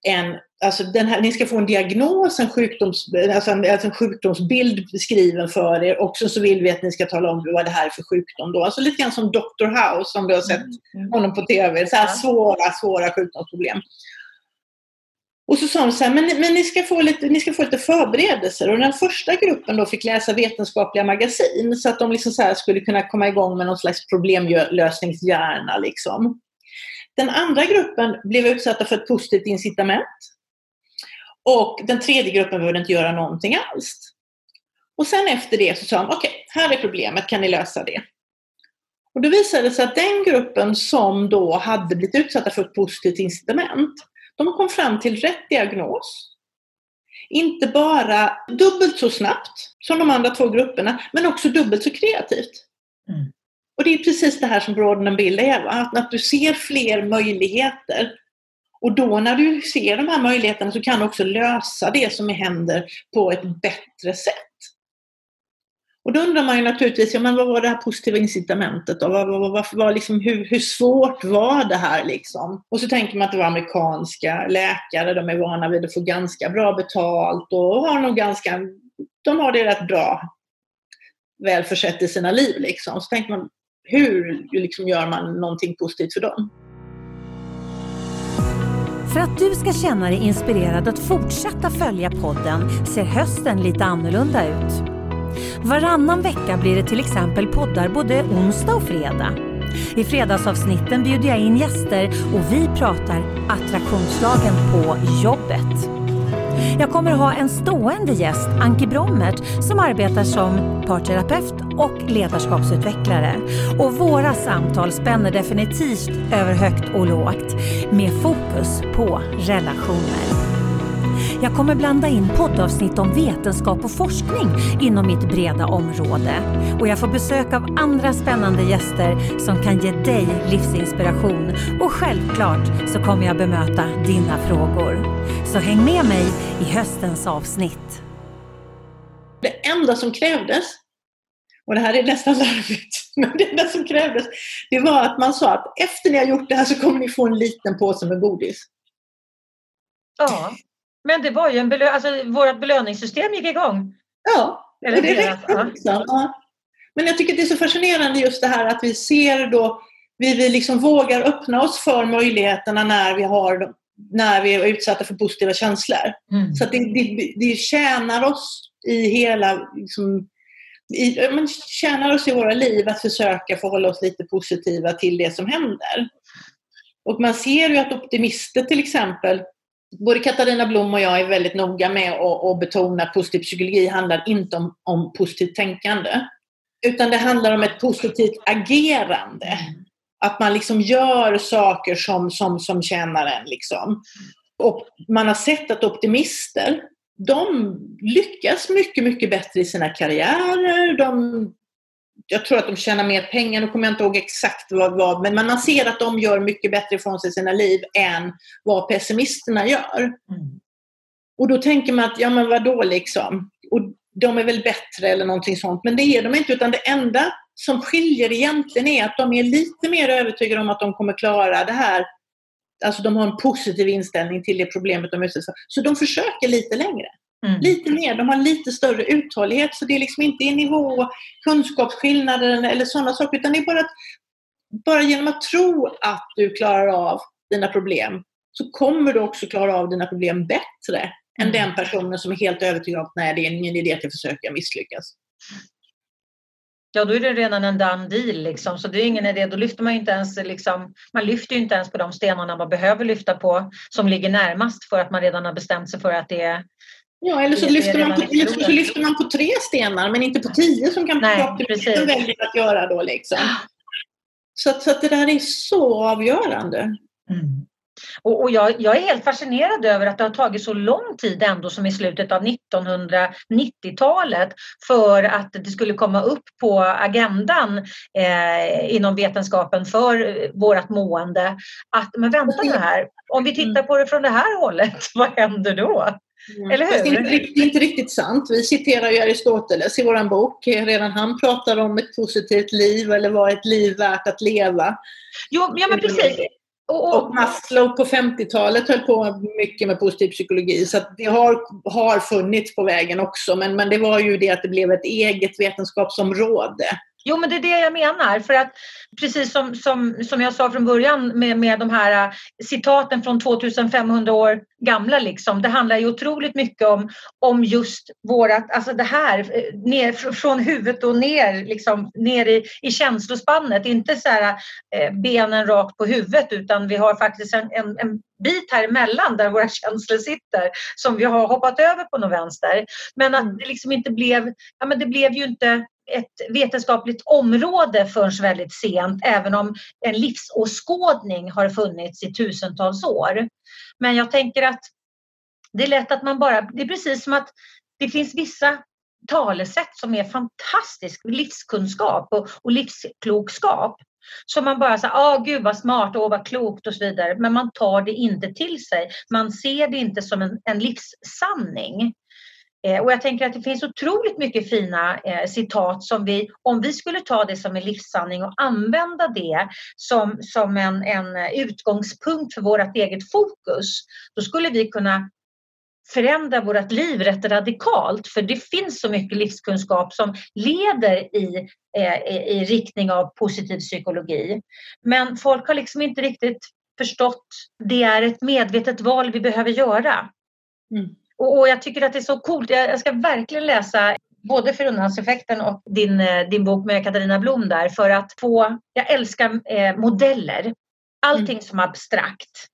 en, alltså den här, ni ska få en diagnos, en, sjukdoms, alltså en, alltså en sjukdomsbild beskriven för er och så, så vill vi att ni ska tala om vad det här är för sjukdom då. Alltså lite grann som Dr. House om du har sett mm, mm. honom på TV. Så här svåra, svåra sjukdomsproblem. Och så sa de så här, men, men ni, ska få lite, ni ska få lite förberedelser. Och den första gruppen då fick läsa vetenskapliga magasin så att de liksom så skulle kunna komma igång med någon slags problemlösningshjärna. Liksom. Den andra gruppen blev utsatta för ett positivt incitament. Och den tredje gruppen behövde inte göra någonting alls. Och sen efter det så sa de, okej, okay, här är problemet, kan ni lösa det? Och då visade det sig att den gruppen som då hade blivit utsatta för ett positivt incitament, de kom fram till rätt diagnos. Inte bara dubbelt så snabbt som de andra två grupperna, men också dubbelt så kreativt. Mm. Och det är precis det här som broaden and Bill är, att, att du ser fler möjligheter. Och då när du ser de här möjligheterna så kan du också lösa det som händer på ett bättre sätt. Och då undrar man ju naturligtvis, ja, men vad var det här positiva incitamentet då? Vad, vad, vad, vad, liksom, hur, hur svårt var det här liksom? Och så tänker man att det var amerikanska läkare, de är vana vid att få ganska bra betalt och har nog ganska, de har det rätt bra väl försett i sina liv liksom. Så tänker man, hur liksom gör man någonting positivt för dem? För att du ska känna dig inspirerad att fortsätta följa podden ser hösten lite annorlunda ut. Varannan vecka blir det till exempel poddar både onsdag och fredag. I fredagsavsnitten bjuder jag in gäster och vi pratar attraktionslagen på jobbet. Jag kommer ha en stående gäst, Anki Brommert, som arbetar som parterapeut och ledarskapsutvecklare. Och våra samtal spänner definitivt över högt och lågt med fokus på relationer. Jag kommer blanda in poddavsnitt om vetenskap och forskning inom mitt breda område. Och jag får besök av andra spännande gäster som kan ge dig livsinspiration. Och självklart så kommer jag bemöta dina frågor. Så häng med mig i höstens avsnitt. Det enda som krävdes, och det här är nästan larvigt, men det enda som krävdes, det var att man sa att efter ni har gjort det här så kommer ni få en liten påse med godis. Ja. Men det var ju en belö alltså, vårt belöningssystem gick igång. Ja, Eller det är rätt ja. Men jag tycker det är så fascinerande just det här att vi ser då, vi, vi liksom vågar öppna oss för möjligheterna när vi, har, när vi är utsatta för positiva känslor. Mm. Så att det, det, det tjänar oss i hela, liksom, i, man tjänar oss i våra liv att försöka förhålla oss lite positiva till det som händer. Och man ser ju att optimister till exempel både Katarina Blom och jag är väldigt noga med att, betona att positiv psykologi handlar inte om, om positivt tänkande. Utan det handlar om ett positivt agerande. Att man liksom gör saker som, som, som tjänar en. Liksom. Och man har sett att optimister, de lyckas mycket, mycket bättre i sina karriärer. De jag tror att de tjänar mer pengar, nu kommer jag inte ihåg exakt vad, vad men man ser att de gör mycket bättre ifrån sig i sina liv än vad pessimisterna gör. Mm. Och då tänker man att, ja men vadå liksom? Och de är väl bättre eller någonting sånt, men det är de inte, utan det enda som skiljer egentligen är att de är lite mer övertygade om att de kommer klara det här. Alltså de har en positiv inställning till det problemet de utsätts för. Så de försöker lite längre. Mm. Lite mer, de har lite större uthållighet så det är liksom inte i nivå, kunskapsskillnader eller sådana saker utan det är bara att bara genom att tro att du klarar av dina problem så kommer du också klara av dina problem bättre mm. än den personen som är helt övertygad om att nej, det är ingen idé att jag försöker misslyckas. Ja, då är det redan en done deal liksom. Så det är ingen idé. Då lyfter man inte ens liksom, man lyfter inte ens på de stenarna man behöver lyfta på som ligger närmast för att man redan har bestämt sig för att det är Ja, eller så, lyfter man, på, så lyfter man på tre stenar men inte på tio som kan optimisten väljer att göra då. Liksom. Så, så att det där är så avgörande. Mm. Och, och jag, jag, är helt fascinerad över att det har tagit så lång tid ändå som i slutet av 1990-talet för att det skulle komma upp på agendan eh, inom vetenskapen för vårt mående. Att, men vänta nu här, om vi tittar på det från det här hållet, vad händer då? Mm. Eller hur? Det är, inte, är inte riktigt sant. Vi citerar ju Aristoteles i vår bok. Redan han pratar om ett positivt liv eller vad ett liv värt att leva. Jo, ja men precis. Och, och, och Maslow på 50-talet höll på mycket med positiv psykologi så det har, har funnits på vägen också men, men det var ju det att det blev ett eget vetenskapsområde. Jo, men det är det jag menar. För att precis som, som, som jag sa från början med, med de här äh, citaten från 2500 år gamla, liksom, det handlar ju otroligt mycket om, om just vårat, alltså det här, äh, ner, från huvudet och ner, liksom, ner i, i känslospannet. Inte så här, eh, benen rakt på huvudet utan vi har faktiskt en, en, en bit här emellan där våra känslor sitter som vi har hoppat över på något vänster. Men att mm. det liksom inte blev, ja men det blev ju inte ett vetenskapligt område förrän väldigt sent, även om en livsåskådning har funnits i tusentals år. Men jag tänker att det är lätt att man bara, det är precis som att det finns vissa talesätt som är fantastisk livskunskap och, och livsklokskap. Så man bara säger, ah gud vad smart och vad klokt och så vidare. Men man tar det inte till sig. Man ser det inte som en, en livssanning. Eh, och jag tänker att det finns otroligt mycket fina eh, citat som vi, om vi skulle ta det som en livssanning och använda det som, som en, en eh, utgångspunkt för vårt eget fokus, då skulle vi kunna förändra vårt liv rätt radikalt för det finns så mycket livskunskap som leder i, eh, i riktning av positiv psykologi. Men folk har liksom inte riktigt förstått det är ett medvetet val vi behöver göra. Mm. Och, och, jag tycker att det är så coolt. Jag, jag ska verkligen läsa både Förundranseffekten och din, eh, din bok med Katarina Blom där för att få, jag älskar eh, modeller. Allting mm. som är abstrakt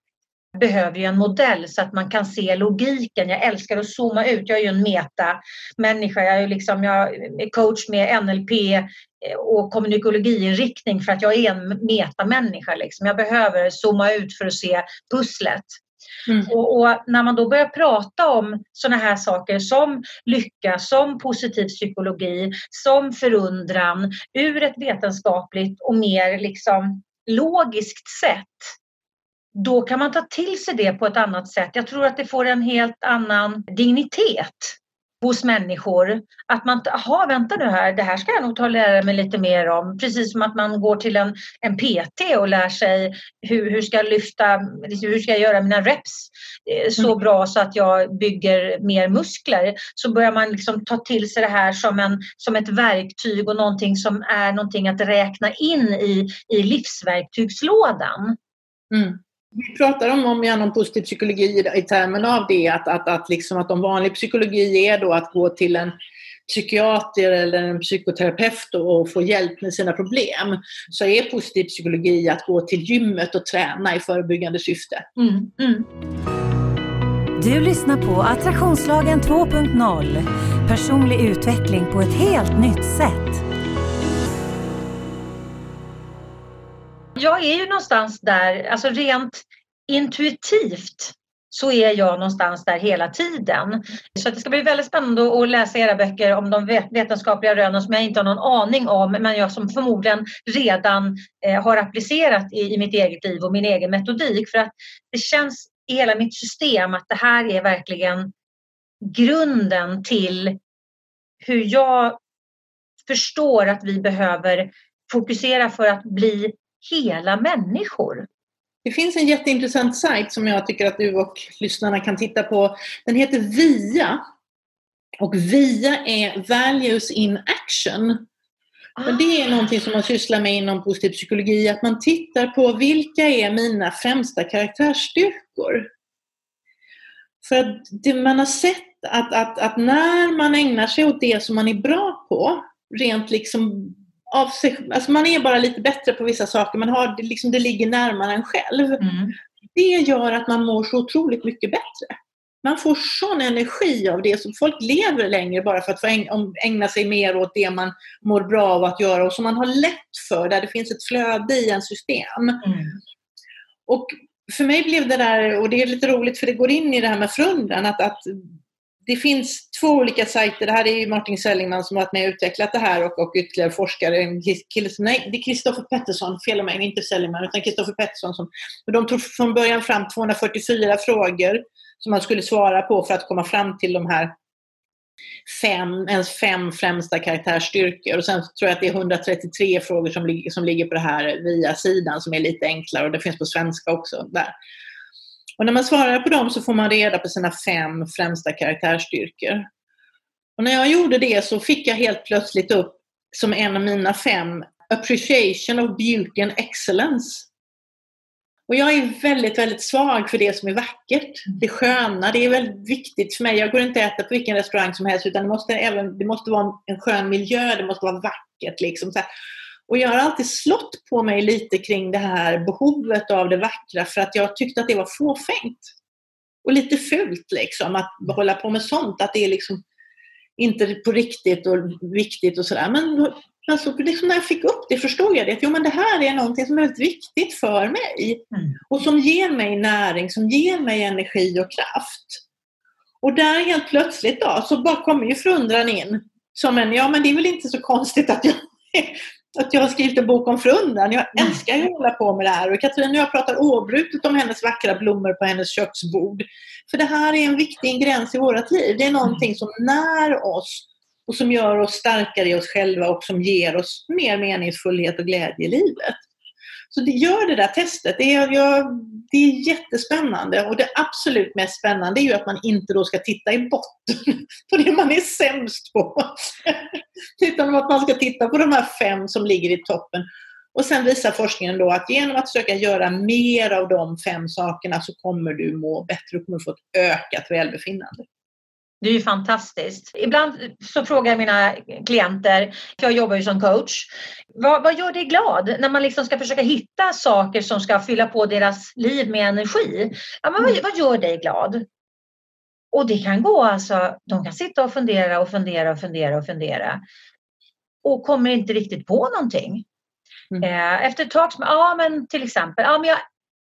behöver ju en modell så att man kan se logiken. Jag älskar att zooma ut. Jag är ju en meta-människa. Jag är, liksom, jag är coach med NLP eh, och kommunikologiinriktning för att jag är en metamänniska. Liksom. Jag behöver zooma ut för att se pusslet. Mm. Och, och, när man då börjar prata om sådana här saker som lycka, som positiv psykologi, som förundran ur ett vetenskapligt och mer liksom logiskt sätt då kan man ta till sig det på ett annat sätt. Jag tror att det får en helt annan dignitet hos människor. Att man, jaha vänta nu här, det här ska jag nog ta och lära mig lite mer om. Precis som att man går till en, en PT och lär sig hur, hur ska jag lyfta, hur ska jag göra mina reps eh, så mm. bra så att jag bygger mer muskler. Så börjar man liksom ta till sig det här som, en, som ett verktyg och någonting som är någonting att räkna in i, i livsverktygslådan. Mm. Vi pratar om, om igen om positiv psykologi i termen av det, att, att, att, liksom att om vanlig psykologi är då att gå till en psykiater eller en psykoterapeut och få hjälp med sina problem, så är positiv psykologi att gå till gymmet och träna i förebyggande syfte. Mm, mm. Du lyssnar på Attraktionslagen 2.0, personlig utveckling på ett helt nytt sätt. Jag är ju någonstans där, alltså rent intuitivt så är jag någonstans där hela tiden. Så det ska bli väldigt spännande att läsa era böcker om de vetenskapliga rönen som jag inte har någon aning om men jag som förmodligen redan eh, har applicerat i, i mitt eget liv och min egen metodik. För att det känns i hela mitt system att det här är verkligen grunden till hur jag förstår att vi behöver fokusera för att bli hela människor. Det finns en jätteintressant sajt som jag tycker att du och lyssnarna kan titta på. Den heter VIA. Och VIA är Values in Action. Ah. det är någonting som man sysslar med inom positiv psykologi, att man tittar på vilka är mina främsta karaktärsstyrkor? För att det man har sett att, att, att när man ägnar sig åt det som man är bra på, rent liksom av sig, alltså man är bara lite bättre på vissa saker, man har, det, liksom, det ligger närmare en själv. Mm. Det gör att man mår så otroligt mycket bättre. Man får sån energi av det, så folk lever längre bara för att få ägna sig mer åt det man mår bra av att göra och som man har lätt för, där det finns ett flöde i en system. Mm. Och för mig blev det där, och det är lite roligt för det går in i det här med förundran, att, att det finns två olika sajter. Det här är ju Martin Sellingman som har varit med och utvecklat det här och, och ytterligare forskare. En kille, nej, det är Kristoffer Pettersson, fel av mig, inte Sellingman, utan Kristoffer Pettersson. Som, de tog från början fram 244 frågor som man skulle svara på för att komma fram till de här fem, ens fem främsta karaktärsstyrkor. Och sen tror jag att det är 133 frågor som, som ligger på det här via sidan som är lite enklare och det finns på svenska också där. Och när man svarar på dem så får man reda på sina fem främsta karaktärsstyrkor. Och när jag gjorde det så fick jag helt plötsligt upp som en av mina fem appreciation of beauty and excellence. Och jag är väldigt, väldigt svag för det som är vackert. Det sköna, det är väldigt viktigt för mig. Jag går inte och äter på vilken restaurang som helst utan det måste, även, det måste vara en skön miljö, det måste vara vackert. Liksom. Och jag har alltid slått på mig lite kring det här behovet av det vackra för att jag tyckte att det var fåfängt. Och lite fult liksom, att hålla på med sånt. Att det är liksom inte på riktigt och viktigt och sådär. Men alltså, liksom när jag fick upp det förstod jag det. Att jo, men det här är någonting som är väldigt viktigt för mig. Mm. Och som ger mig näring, som ger mig energi och kraft. Och där helt plötsligt då, så bara kommer ju förundran in. Som en, ja men det är väl inte så konstigt att jag att jag har skrivit en bok om förundran. Jag mm. älskar att hålla på med det här. Och Katrin och jag pratar obrutet om hennes vackra blommor på hennes köksbord. För det här är en viktig ingrediens i vårt liv. Det är någonting som när oss och som gör oss starkare i oss själva och som ger oss mer meningsfullhet och glädje i livet. Så det, gör det där testet. Det är, jag, det är jättespännande och det absolut mest spännande är ju att man inte då ska titta i botten på det man är sämst på. Utan att man ska titta på de här fem som ligger i toppen. Och sen visar forskningen då att genom att försöka göra mer av de fem sakerna så kommer du må bättre och kommer få ett ökat välbefinnande. Det är ju fantastiskt. Ibland så frågar jag mina klienter, jag jobbar ju som coach, vad, vad gör dig glad när man liksom ska försöka hitta saker som ska fylla på deras liv med energi? Ja, men vad, vad gör dig glad? Och det kan gå alltså, de kan sitta och fundera och fundera och fundera och fundera och kommer inte riktigt på någonting. Mm. Eh, efter ett tag, ja men till exempel, ja men jag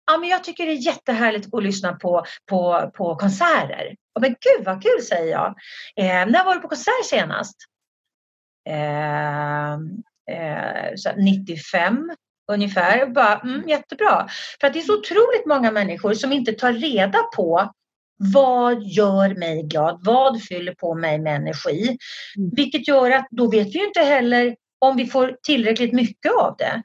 ja, men jag tycker det är jättehärligt att lyssna på, på, på konserter. Och men gud vad kul säger jag. Eh, när var du på konsert senast? Eh, eh, 95 ungefär. Bara, mm, jättebra. För att det är så otroligt många människor som inte tar reda på vad gör mig glad? Vad fyller på mig med energi? Mm. Vilket gör att då vet vi inte heller om vi får tillräckligt mycket av det.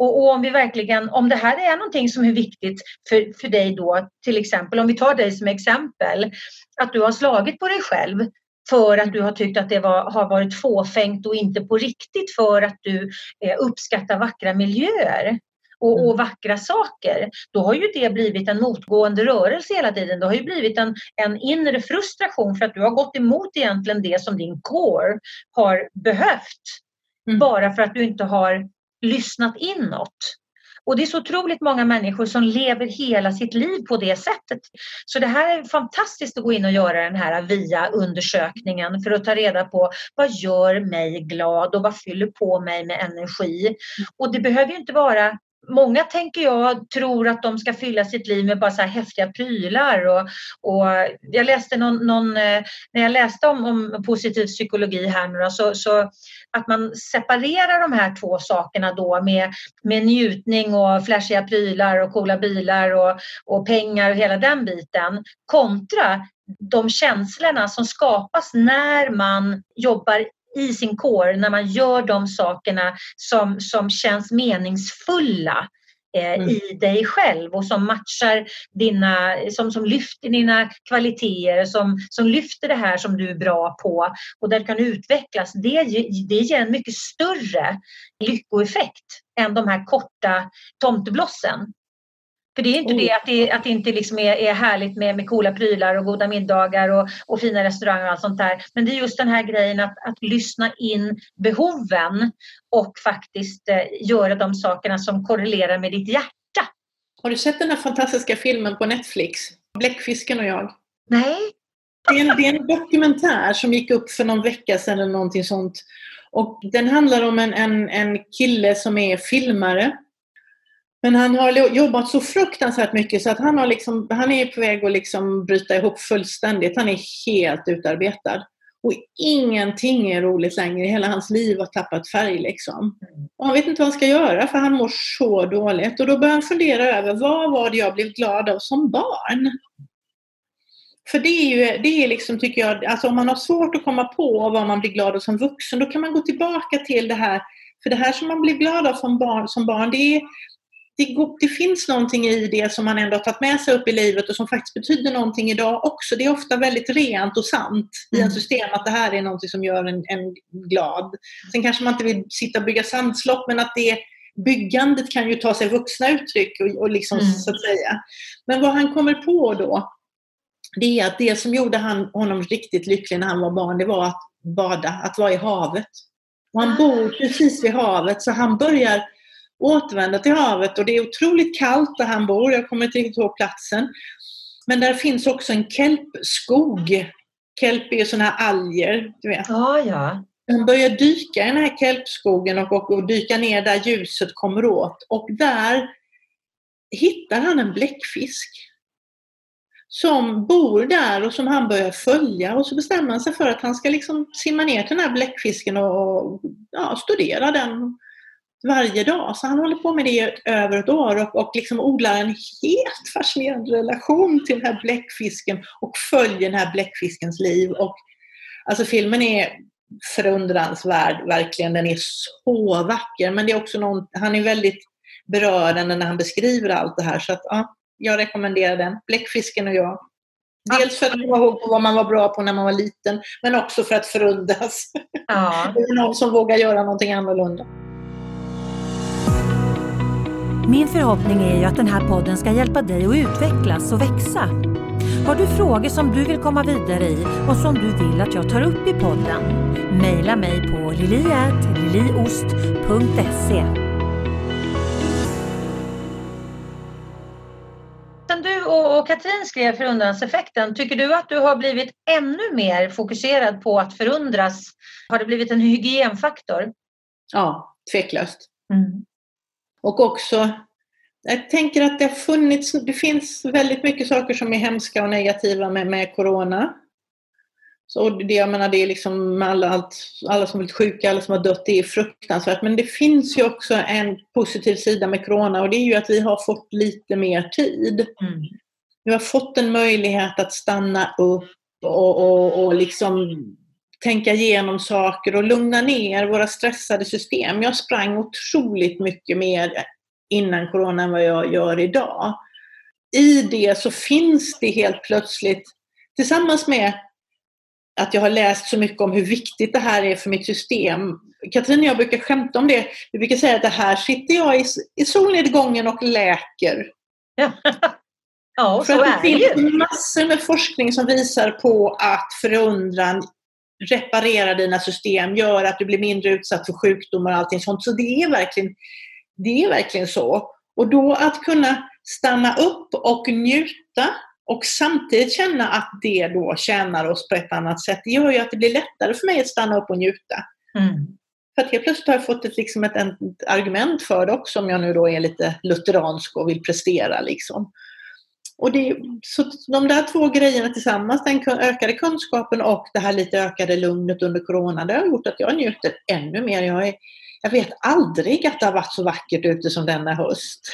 Och, och, om vi verkligen, om det här är någonting som är viktigt för, för dig då, till exempel om vi tar dig som exempel, att du har slagit på dig själv för att du har tyckt att det var, har varit fåfängt och inte på riktigt för att du eh, uppskattar vackra miljöer och, och, mm. vackra saker, då har ju det blivit en motgående rörelse hela tiden. Det har ju blivit en, en inre frustration för att du har gått emot egentligen det som din core har behövt. Mm. Bara för att du inte har lyssnat inåt. Och det är så otroligt många människor som lever hela sitt liv på det sättet. Så det här är fantastiskt att gå in och göra den här via undersökningen för att ta reda på vad gör mig glad och vad fyller på mig med energi. Och det behöver ju inte vara Många tänker jag tror att de ska fylla sitt liv med bara så här häftiga prylar. Och, och jag läste någon, någon, eh, när jag läste om, om positiv psykologi här nu då, så, så att man separerar de här två sakerna då med, med njutning och flashiga prylar och coola bilar och, och pengar och hela den biten kontra de känslorna som skapas när man jobbar i sin kår när man gör de sakerna som, som känns meningsfulla eh, mm. i dig själv och som matchar dina, som, som lyfter dina kvaliteter, som, som lyfter det här som du är bra på och där du kan utvecklas. Det, det ger en mycket större lyckoeffekt än de här korta tomteblossen. För det är inte mm. det att det, att det inte liksom är, är härligt med, med coola prylar och goda middagar och, och fina restauranger och allt sånt där. Men det är just den här grejen att, att lyssna in behoven och faktiskt eh, göra de sakerna som korrelerar med ditt hjärta. Har du sett den här fantastiska filmen på Netflix? Bläckfisken och jag? Nej. Det är, en, det är en dokumentär som gick upp för någon vecka sedan eller någonting sånt. Och den handlar om en, en, en kille som är filmare men han har jobbat så fruktansvärt mycket så att han, har liksom, han är på väg att liksom bryta ihop fullständigt. Han är helt utarbetad. Och ingenting är roligt längre. Hela hans liv har tappat färg. Liksom. Och han vet inte vad han ska göra för han mår så dåligt. Och då börjar han fundera över vad var det jag blev glad av som barn? För det är ju, det är liksom, tycker jag, alltså om man har svårt att komma på vad man blir glad av som vuxen, då kan man gå tillbaka till det här. För det här som man blir glad av som barn, som barn det, är, det, det, finns någonting i det som man ändå har tagit med sig upp i livet och som faktiskt betyder någonting idag också. Det är ofta väldigt rent och sant i en mm. system att det här är någonting som gör en, en glad. Sen kanske man inte vill sitta och bygga sandslopp men att det byggandet kan ju ta sig vuxna uttryck och, och liksom, mm. så att säga. Men vad han kommer på då det är att det som gjorde han, honom riktigt lycklig när han var barn, det var att bada, att vara i havet. Och han bor precis vid havet så han börjar återvända till havet och det är otroligt kallt där han bor, jag kommer inte riktigt ihåg platsen. Men där finns också en kelpskog. Kelp är ju sådana här alger, du vet. Ah, ja. Han börjar dyka i den här kelpskogen och, och, och dyka ner där ljuset kommer åt och där hittar han en bläckfisk som bor där och som han börjar följa och så bestämmer han sig för att han ska liksom simma ner till den här bläckfisken och ja, studera den varje dag. Så han håller på med det över ett år och, och liksom odlar en helt fascinerande relation till den här bläckfisken och följer den här bläckfiskens liv. Och, alltså filmen är förundransvärd, verkligen. Den är så vacker men det är också någon, han är väldigt berörande när han beskriver allt det här. Så att, ja, jag rekommenderar den. Bläckfisken och jag. Dels för att komma ihåg vad man var bra på när man var liten, men också för att förundras. Ja. det är någon som vågar göra någonting annorlunda. Min förhoppning är ju att den här podden ska hjälpa dig att utvecklas och växa. Har du frågor som du vill komma vidare i och som du vill att jag tar upp i podden? Maila mig på liliatliliost.se och, och Katrin skrev förundranseffekten. Tycker du att du har blivit ännu mer fokuserad på att förundras? Har det blivit en hygienfaktor? Ja, tveklöst. Mm. Och också, jag tänker att det har funnits, det finns väldigt mycket saker som är hemska och negativa med, med Corona. Så det, jag menar, det är liksom alla, allt, alla som blivit sjuka, alla som har dött, det är fruktansvärt. Men det finns ju också en positiv sida med Corona och det är ju att vi har fått lite mer tid. Mm. Vi har fått en möjlighet att stanna upp och, och, och liksom tänka igenom saker och lugna ner våra stressade system. Jag sprang otroligt mycket mer innan Corona än vad jag gör idag. I det så finns det helt plötsligt, tillsammans med att jag har läst så mycket om hur viktigt det här är för mitt system. Katrin och jag brukar skämta om det. Vi brukar säga att det här sitter jag i, i solnedgången och läker. Ja, ja för så att det är det finns massor med forskning som visar på att förundran reparerar dina system, gör att du blir mindre utsatt för sjukdomar och allting sånt. Så det är verkligen, det är verkligen så. Och då att kunna stanna upp och njuta och samtidigt känna att det då tjänar oss på ett annat sätt. Det gör ju att det blir lättare för mig att stanna upp och njuta. Mm. För att helt plötsligt har jag fått ett, liksom ett, ett, argument för det också om jag nu då är lite lutheransk och vill prestera. Liksom. Och det, så de där två grejerna tillsammans, den ökade kunskapen och det här lite ökade lugnet under corona, det har gjort att jag njuter ännu mer. Jag, är, jag vet aldrig att det har varit så vackert ute som denna höst.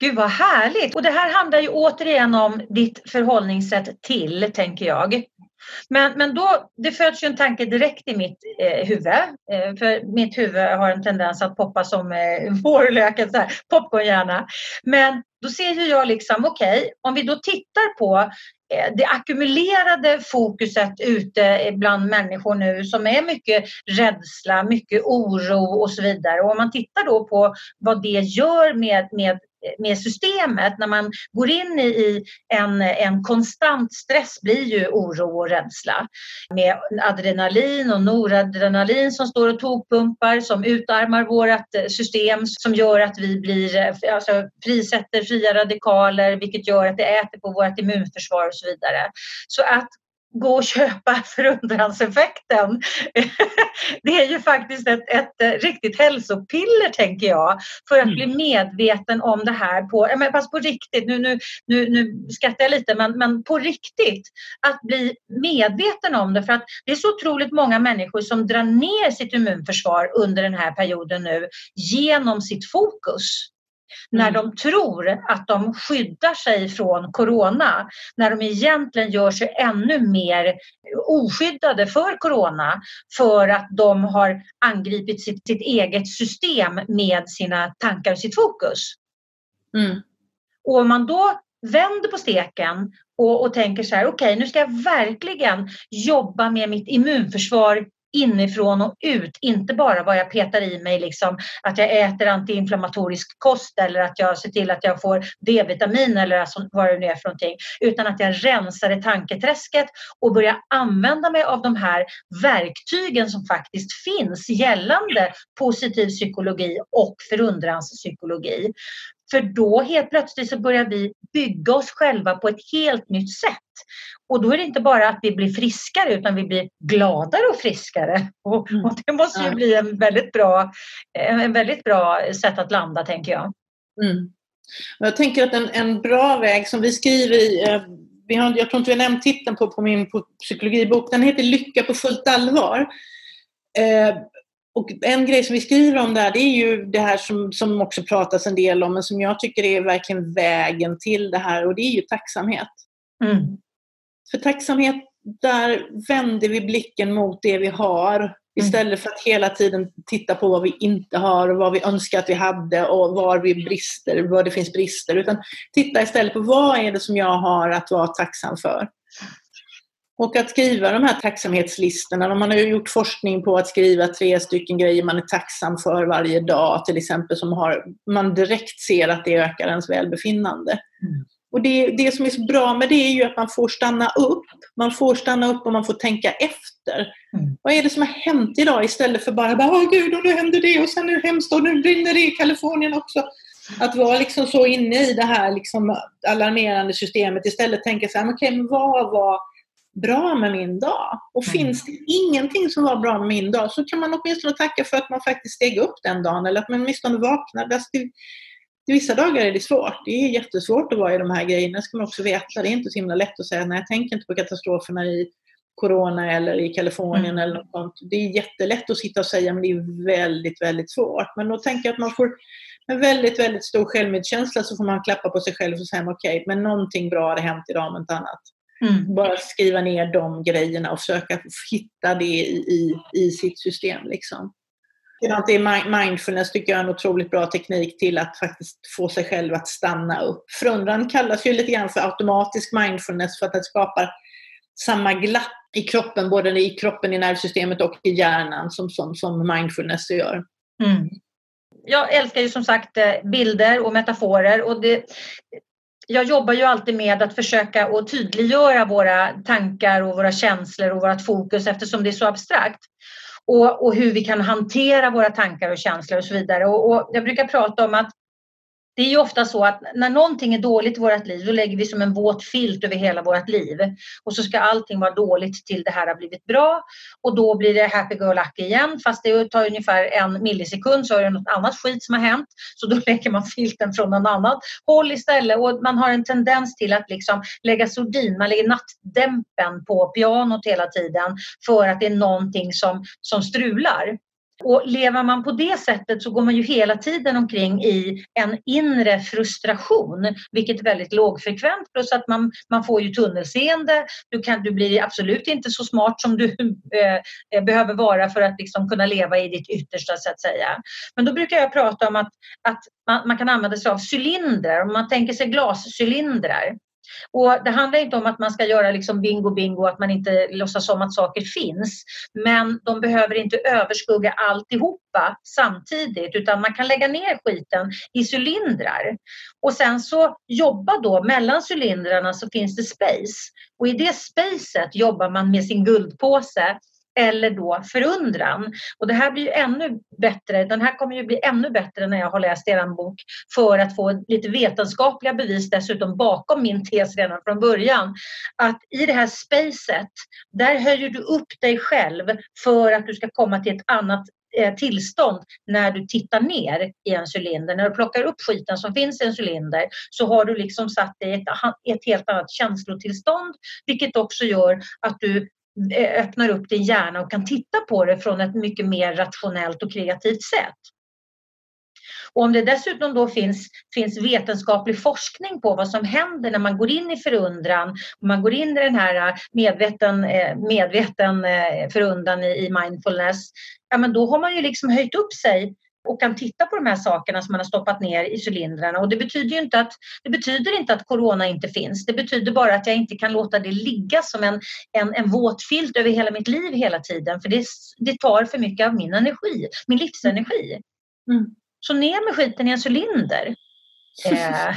Gud vad härligt! Och det här handlar ju återigen om ditt förhållningssätt till, tänker jag. Men, men då, det föds ju en tanke direkt i mitt eh, huvud. Eh, för mitt huvud har en tendens att poppa som eh, vårlöken, popcornhjärna. Men då ser ju jag liksom, okej, okay, om vi då tittar på eh, det ackumulerade fokuset ute bland människor nu som är mycket rädsla, mycket oro och så vidare. Och om man tittar då på vad det gör med, med med systemet. När man går in i en, en konstant stress blir ju oro och rädsla. Med adrenalin och noradrenalin som står och tokpumpar som utarmar vårt eh, system som gör att vi blir, eh, alltså, frisätter fria radikaler vilket gör att det äter på vårt immunförsvar och så vidare. Så att gå och köpa förundranseffekten. Det är ju faktiskt ett, ett riktigt hälsopiller tänker jag. För att mm. bli medveten om det här på, men fast på riktigt, nu, nu, nu, nu skrattar jag lite, men, men på riktigt. Att bli medveten om det för att det är så otroligt många människor som drar ner sitt immunförsvar under den här perioden nu genom sitt fokus när mm. de tror att de skyddar sig från corona, när de egentligen gör sig ännu mer oskyddade för corona för att de har angripit sitt, sitt eget system med sina tankar och sitt fokus. Mm. Och om man då vänder på steken och, och tänker så här, okej okay, nu ska jag verkligen jobba med mitt immunförsvar inifrån och ut, inte bara vad jag petar i mig, liksom, att jag äter antiinflammatorisk kost eller att jag ser till att jag får D-vitamin eller alltså vad det nu är för någonting, utan att jag rensar i tanketräsket och börjar använda mig av de här verktygen som faktiskt finns gällande positiv psykologi och förundranspsykologi. För då helt plötsligt så börjar vi bygga oss själva på ett helt nytt sätt. Och då är det inte bara att vi blir friskare utan vi blir gladare och friskare. Och, mm. och det måste ju bli en väldigt bra, en väldigt bra sätt att landa tänker jag. Mm. Jag tänker att en, en bra väg som vi skriver i, eh, vi har, jag tror inte vi har nämnt titeln på, på min på psykologibok, den heter Lycka på fullt allvar. Eh, och en grej som vi skriver om där, det är ju det här som, som också pratas en del om, men som jag tycker är verkligen vägen till det här, och det är ju tacksamhet. Mm. För tacksamhet, där vänder vi blicken mot det vi har istället för att hela tiden titta på vad vi inte har och vad vi önskar att vi hade och var vi brister, var det finns brister. Utan titta istället på vad är det som jag har att vara tacksam för. Och att skriva de här tacksamhetslistorna, man har ju gjort forskning på att skriva tre stycken grejer man är tacksam för varje dag till exempel, som har, man direkt ser att det ökar ens välbefinnande. Mm. Och det, det som är så bra med det är ju att man får stanna upp. Man får stanna upp och man får tänka efter. Mm. Vad är det som har hänt idag istället för bara, åh gud, och nu händer det och sen är det hemskt och nu brinner det i Kalifornien också. Att vara liksom så inne i det här liksom alarmerande systemet istället tänka så här, okej, okay, men vad var bra med min dag? Och mm. finns det ingenting som var bra med min dag så kan man åtminstone tacka för att man faktiskt steg upp den dagen eller att man åtminstone vaknade. Alltså det, vissa dagar är det svårt. Det är jättesvårt att vara i de här grejerna, ska man också veta. Det är inte så himla lätt att säga nej, jag tänker inte på katastroferna i Corona eller i Kalifornien mm. eller något sånt. Det är jättelätt att sitta och säga, men det är väldigt, väldigt svårt. Men då tänker jag att man får med väldigt, väldigt stor självmedkänsla så får man klappa på sig själv och säga okej, okay, men någonting bra har hänt idag om inte annat. Mm. Bara skriva ner de grejerna och försöka hitta det i, i, i sitt system. Liksom. Det är mindfulness tycker jag är en otroligt bra teknik till att faktiskt få sig själv att stanna upp. Förundran kallas ju lite grann för automatisk mindfulness för att den skapar samma glapp i kroppen, både i kroppen, i nervsystemet och i hjärnan som, som, som mindfulness gör. Mm. Jag älskar ju som sagt eh, bilder och metaforer och det, jag jobbar ju alltid med att försöka att tydliggöra våra tankar och våra känslor och vårt fokus eftersom det är så abstrakt. Och, och hur vi kan hantera våra tankar och känslor och så vidare. Och, och jag brukar prata om att det är ju ofta så att när någonting är dåligt i vårt liv, då lägger vi som en våt filt över hela vårt liv. Och så ska allting vara dåligt till det här har blivit bra. Och då blir det happy-go-lucky igen. Fast det tar ungefär en millisekund så är det något annat skit som har hänt. Så då lägger man filten från någon annat håll istället. Och man har en tendens till att liksom lägga sordin, man lägger nattdämpen på pianot hela tiden för att det är någonting som, som strular. Och lever man på det sättet så går man ju hela tiden omkring i en inre frustration, vilket är väldigt lågfrekvent. Plus att man, man får ju tunnelseende. Du, kan, du blir absolut inte så smart som du eh, eh, behöver vara för att liksom kunna leva i ditt yttersta så att säga. Men då brukar jag prata om att, att man, man kan använda sig av cylindrar. Om man tänker sig glascylindrar och det handlar inte om att man ska göra liksom bingo bingo, att man inte låtsas om att saker finns. Men de behöver inte överskugga alltihopa samtidigt utan man kan lägga ner skiten i cylindrar. Och sen så jobba då mellan cylindrarna så finns det space. Och i det spacet jobbar man med sin guldpåse eller då förundran. Och det här blir ju ännu bättre. Den här kommer ju bli ännu bättre när jag har läst er bok för att få lite vetenskapliga bevis dessutom bakom min tes redan från början. Att i det här spacet, där höjer du upp dig själv för att du ska komma till ett annat eh, tillstånd när du tittar ner i en cylinder. När du plockar upp skiten som finns i en cylinder så har du liksom satt dig i ett, ett helt annat känslotillstånd vilket också gör att du Mm. öppnar upp din hjärna och kan titta på det från ett mycket mer rationellt och kreativt sätt. Och om det dessutom då finns, finns vetenskaplig forskning på vad som händer när man går in i förundran, man går in i den här äh, medveten, äh, medveten äh, förundran i mindfulness, ja men då har man ju liksom höjt upp sig och kan titta på de här sakerna som man har stoppat ner i cylindrarna. Och det betyder ju inte att, det betyder inte att corona inte finns. Det betyder bara att jag inte kan låta det ligga som en, en, en våt filt över hela mitt liv hela tiden. För det, det tar för mycket av min energi, min livsenergi. Mm. Så ner med skiten i en cylinder. Eh.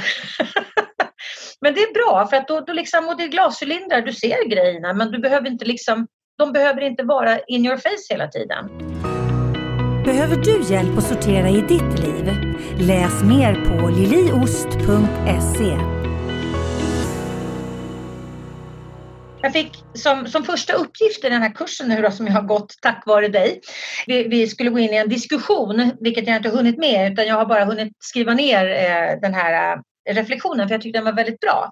men det är bra för att då, då liksom, och det är glascylindrar, du ser grejerna men du behöver inte liksom, de behöver inte vara in your face hela tiden. Behöver du hjälp att sortera i ditt liv? Läs mer på liliost.se. Jag fick som, som första uppgift i den här kursen nu då, som jag har gått tack vare dig. Vi, vi, skulle gå in i en diskussion, vilket jag inte hunnit med utan jag har bara hunnit skriva ner eh, den här eh, reflektionen för jag tyckte den var väldigt bra.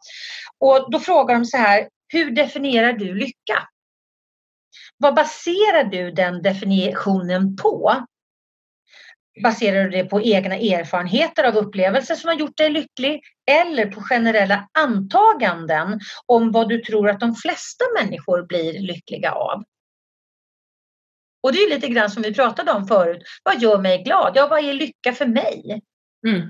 Och då frågar de så här, hur definierar du lycka? Vad baserar du den definitionen på? Baserar du det på egna erfarenheter av upplevelser som har gjort dig lycklig eller på generella antaganden om vad du tror att de flesta människor blir lyckliga av? Och det är lite grann som vi pratade om förut. Vad gör mig glad? Ja, vad är lycka för mig? Mm.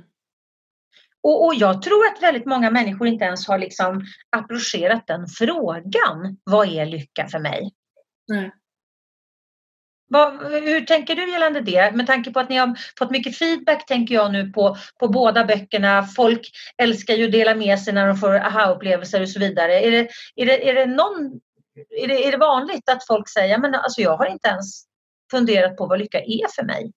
Och, och, jag tror att väldigt många människor inte ens har liksom approcherat den frågan. Vad är lycka för mig? Mm. Vad, hur tänker du gällande det? Med tanke på att ni har fått mycket feedback tänker jag nu på, på båda böckerna. Folk älskar ju att dela med sig när de får aha-upplevelser och så vidare. Är det, är det, är det, någon, är det, är det vanligt att folk säger men alltså jag har inte ens funderat på vad lycka är för mig?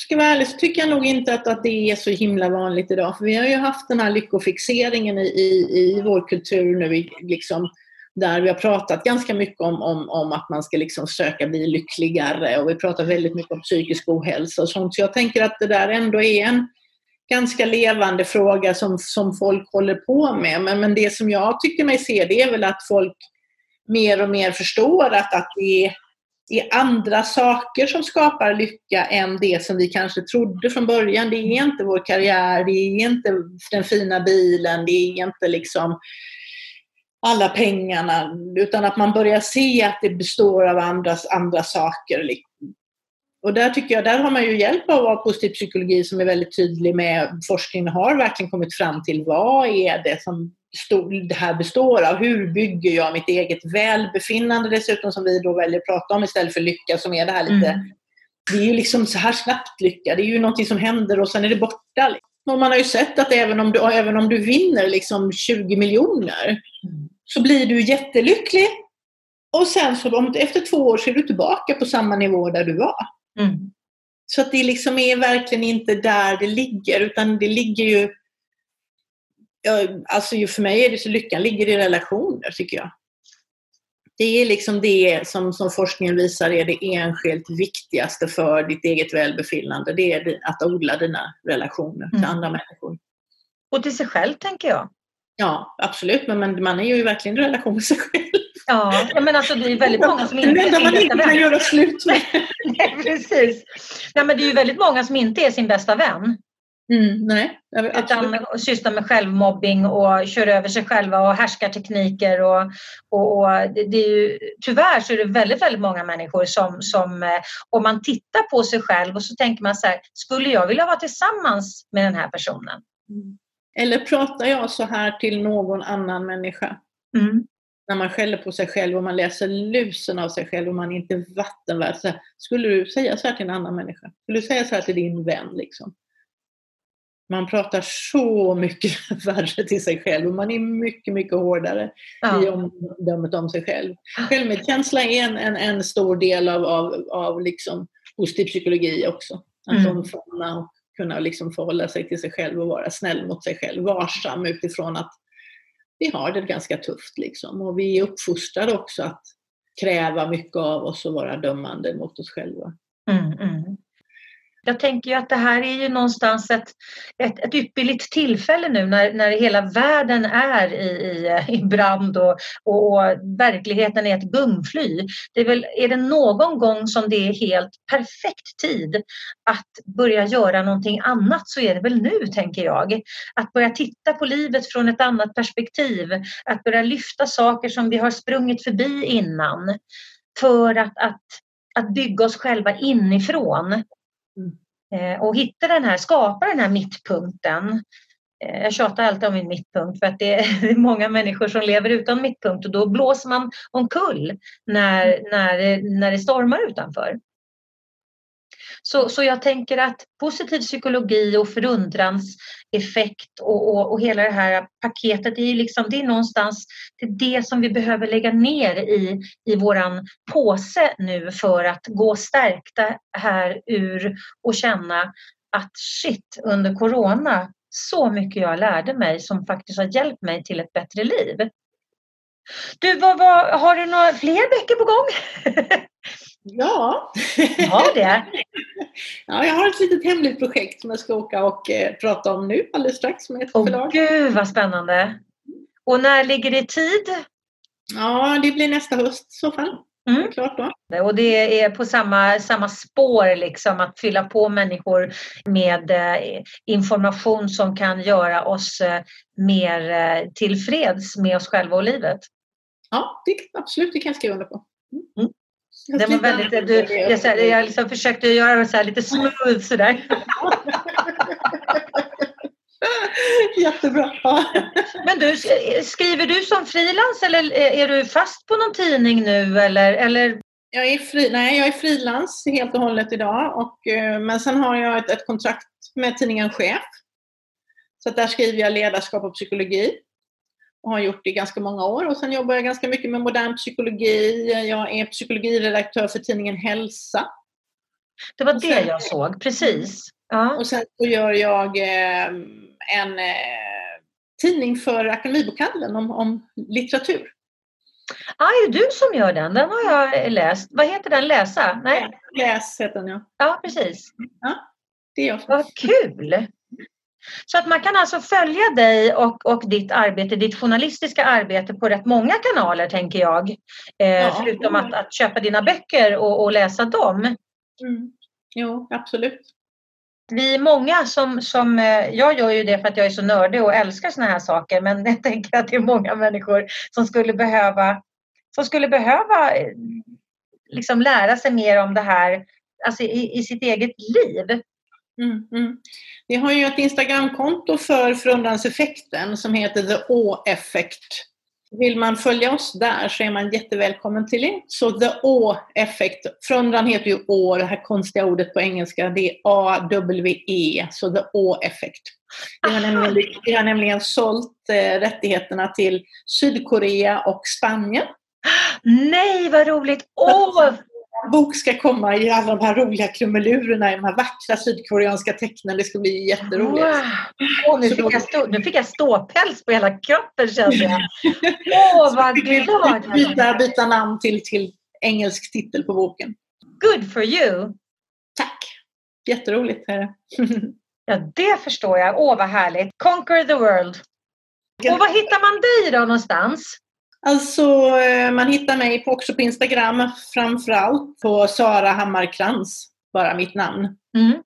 Ska jag vara ärlig så tycker jag nog inte att, att det är så himla vanligt idag. För vi har ju haft den här lyckofixeringen i, i, i vår kultur nu i liksom där vi har pratat ganska mycket om, om, om att man ska liksom söka bli lyckligare och vi pratar väldigt mycket om psykisk ohälsa och sånt. Så jag tänker att det där ändå är en ganska levande fråga som, som folk håller på med. Men, men det som jag tycker mig se det är väl att folk mer och mer förstår att, att det är, är andra saker som skapar lycka än det som vi kanske trodde från början. Det är inte vår karriär, det är inte den fina bilen, det är inte liksom alla pengarna, utan att man börjar se att det består av andra, andra saker. Och där tycker jag, där har man ju hjälp av positiv psykologi som är väldigt tydlig med, forskningen har verkligen kommit fram till vad är det som det här består av? Hur bygger jag mitt eget välbefinnande dessutom som vi då väljer att prata om istället för lycka som är det här lite, mm. det är ju liksom så här snabbt lycka, det är ju någonting som händer och sen är det borta. Och man har ju sett att även om du, även om du vinner liksom 20 miljoner så blir du jättelycklig och sen så om, efter två år så är du tillbaka på samma nivå där du var. Mm. Så att det liksom är verkligen inte där det ligger utan det ligger ju Alltså för mig är det så lyckan ligger i relationer tycker jag. Det är liksom det som, som forskningen visar är det enskilt viktigaste för ditt eget välbefinnande. Det är att odla dina relationer till mm. andra människor. Och till sig själv tänker jag. Ja, absolut. Men, men man är ju verkligen i relation med sig själv. Ja, men alltså det är väldigt många som inte är. Det man inte kan göra slut med. nej, precis. Nej, men det är ju väldigt många som inte är sin bästa vän. Mm, nej, utan sysslar med självmobbing och kör över sig själva och härskartekniker. Och, och, och det, det, är ju, tyvärr så är det väldigt, väldigt många människor som, som eh, om man tittar på sig själv och så tänker man så här, skulle jag vilja vara tillsammans med den här personen? Mm. Eller pratar jag så här till någon annan människa? Mm. När man skäller på sig själv och man läser lusen av sig själv och man är inte vattenvärd. Skulle du säga så här till en annan människa? Skulle du säga så här till din vän? Liksom? Man pratar så mycket värre till sig själv och man är mycket, mycket hårdare ja. i omdömet om sig själv. Självmedkänsla är en, en, en stor del av, av, av liksom positiv psykologi också. Att mm. omfamna och kunna liksom förhålla sig till sig själv och vara snäll mot sig själv, varsam utifrån att vi har det ganska tufft liksom. Och vi är uppfostrade också att kräva mycket av oss och vara dömande mot oss själva. Mm, mm. Jag tänker ju att det här är ju någonstans ett, ett, ett ypperligt tillfälle nu när, när hela världen är i, i, i brand och, och, och, verkligheten är ett gungfly. Det är, väl, är det någon gång som det är helt perfekt tid att börja göra någonting annat så är det väl nu, tänker jag. Att börja titta på livet från ett annat perspektiv. Att börja lyfta saker som vi har sprungit förbi innan. För att, att, att bygga oss själva inifrån. Eh, och hitta den här, skapa den här mittpunkten. Eh, jag tjatar alltid om min mittpunkt för att det är många människor som lever utan mittpunkt och då blåser man omkull när, när, när det stormar utanför. Så, så jag tänker att positiv psykologi och förundranseffekt och, och, och hela det här paketet är liksom, det är någonstans det, är det som vi behöver lägga ner i, i våran påse nu för att gå stärkta här ur och känna att shit, under corona, så mycket jag lärde mig som faktiskt har hjälpt mig till ett bättre liv. Du, vad, vad, har du några fler böcker på gång? Ja. Har det? Ja, jag har ett litet hemligt projekt som jag ska åka och eh, prata om nu alldeles strax med ett oh, förlag. Gud vad spännande! Och när ligger det i tid? Ja, det blir nästa höst i så fall. Mm. Klart då. Och det är på samma, samma spår, liksom, att fylla på människor med eh, information som kan göra oss eh, mer eh, tillfreds med oss själva och livet. Ja, det, absolut, det kan jag skriva under på. Mm. Det var väldigt, du, jag, så här, jag liksom försökte göra det så här lite smooth sådär. Jättebra. Men du, skriver du som frilans eller är du fast på någon tidning nu eller? eller? Jag är fri, nej, jag är frilans helt och hållet idag. Och, eh, men sen har jag ett, ett kontrakt med tidningen Chef. Så där skriver jag ledarskap och psykologi och har gjort det i ganska många år. Och sen jobbar jag ganska mycket med modern psykologi. Jag är psykologiredaktör för tidningen Hälsa. Det var det jag såg, precis. Ja. Och sen så gör jag eh, en eh, tidning för Akademibokhandeln om, om litteratur. Ah, är det du som gör den? Den har jag läst. Vad heter den? Läsa? Nej? Läs heter den ja. Ja, precis. Ja, det är jag. Vad kul! Så att man kan alltså följa dig och, och ditt arbete, ditt journalistiska arbete på rätt många kanaler tänker jag. Eh, ja. Förutom att, att, köpa dina böcker och, och läsa dem. Mm. Jo, absolut. Vi är många som, som, eh, jag gör ju det för att jag är så nördig och älskar såna här saker men jag tänker att det är många människor som skulle behöva, som skulle behöva eh, liksom lära sig mer om det här alltså i, i sitt eget liv. Mm, mm. Vi har ju ett Instagramkonto för förundranseffekten som heter The Å-effekt. Vill man följa oss där så är man jättevälkommen till det. Så The Å-effekt, förundran heter ju Å, det här konstiga ordet på engelska, det är A-W-E, så The Å-effekt. Vi har, nämligen, vi har nämligen sålt eh, rättigheterna till Sydkorea och Spanien. Nej, vad roligt! Åh, bok ska komma i alla de här roliga krumelurerna, i de här vackra sydkoreanska tecknen. Det ska bli jätteroligt. Wow. Oh, nu, fick jag stå, nu fick jag ståpäls på hela kroppen kände jag. Åh, oh, vad glad byta, byta namn till, till engelsk titel på boken. Good for you! Tack! Jätteroligt är det. ja, det förstår jag. Åh, vad härligt. Conquer the world. Och var hittar man dig då någonstans? Alltså, eh, man hittar mig på, också på Instagram, framförallt på Sara Hammarkrans, bara mitt namn. Mm.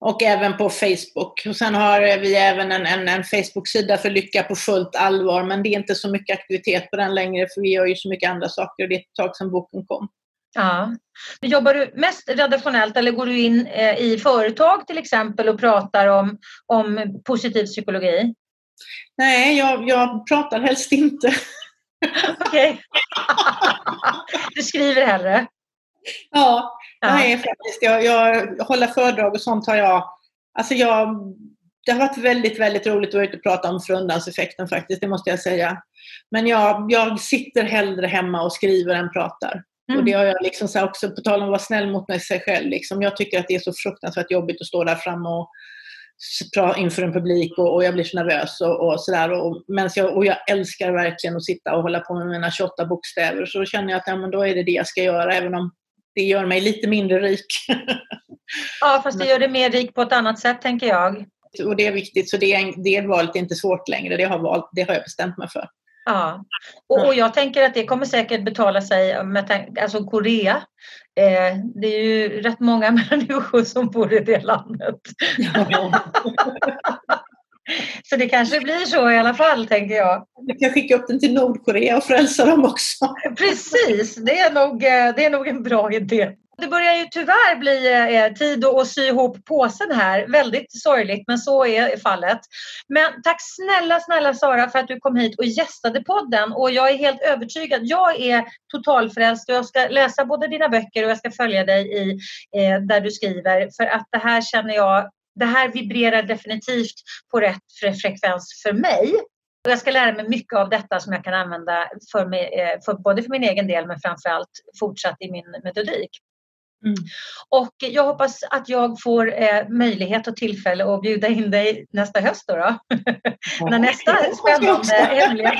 Och även på Facebook. Och sen har vi även en, en, en Facebook-sida för Lycka på fullt allvar, men det är inte så mycket aktivitet på den längre, för vi gör ju så mycket andra saker och det är ett tag sedan boken kom. Ja. Jobbar du mest redaktionellt eller går du in eh, i företag till exempel och pratar om, om positiv psykologi? Nej, jag, jag pratar helst inte. Okej. du skriver hellre? Ja, jag är faktiskt. Jag, jag håller föredrag och sånt har jag. Alltså jag det har varit väldigt, väldigt roligt att vara ute och prata om förundanseffekten faktiskt, det måste jag säga. Men jag, jag sitter hellre hemma och skriver än pratar. Mm. Och det har jag liksom så också, på tal om att vara snäll mot mig själv, liksom, jag tycker att det är så fruktansvärt jobbigt att stå där framme och inför en publik och, och jag blir så nervös och, och sådär. Och, jag, och jag älskar verkligen att sitta och hålla på med mina 28 bokstäver. Så då känner jag att ja, men då är det det jag ska göra, även om det gör mig lite mindre rik. ja, fast det gör det mer rik på ett annat sätt, tänker jag. Och det är viktigt, så det, det valet är inte svårt längre. Det har, valt, det har jag bestämt mig för. Ja, och, och, jag tänker att det kommer säkert betala sig med alltså Korea. Eh, det är ju rätt många människor som bor i det landet. Ja. Så det kanske blir så i alla fall, tänker jag. Du kan skicka upp den till Nordkorea och frälsa dem också. Precis, det är nog, eh, det är nog en bra idé. Det börjar ju tyvärr bli eh, eh tid att sy ihop påsen här. Väldigt sorgligt, men så är fallet. Men tack snälla, snälla Sara för att du kom hit och gästade podden. Och jag är helt övertygad. Jag är totalfrälst och jag ska läsa både dina böcker och jag ska följa dig i eh, där du skriver. För att det här känner jag, det här vibrerar definitivt på rätt frekvens för mig. Och jag ska lära mig mycket av detta som jag kan använda för mig, eh, för, både för min egen del men framförallt fortsatt i min metodik. Mm. Och jag hoppas att jag får eh, möjlighet och tillfälle att bjuda in dig nästa höst då. då. Ja. När nästa spännande hemliga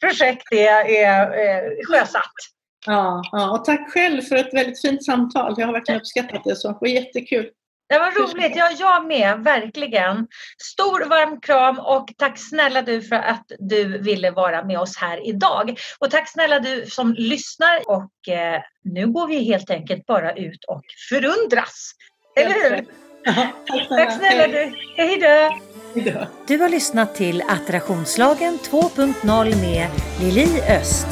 projekt är, är, är eh, sjösatt. Ja, ja, och tack själv för ett väldigt fint samtal. Jag har verkligen uppskattat det. Så. Det var jättekul. Det var roligt. Ja, jag med, verkligen. Stor varm kram och tack snälla du för att du ville vara med oss här idag. Och tack snälla du som lyssnar och eh, nu går vi helt enkelt bara ut och förundras. Eller hur? tack snälla du. Hej då. Du har lyssnat till Attraktionslagen 2.0 med Lili Öst.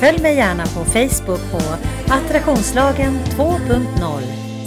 Följ mig gärna på Facebook på Attraktionslagen 2.0.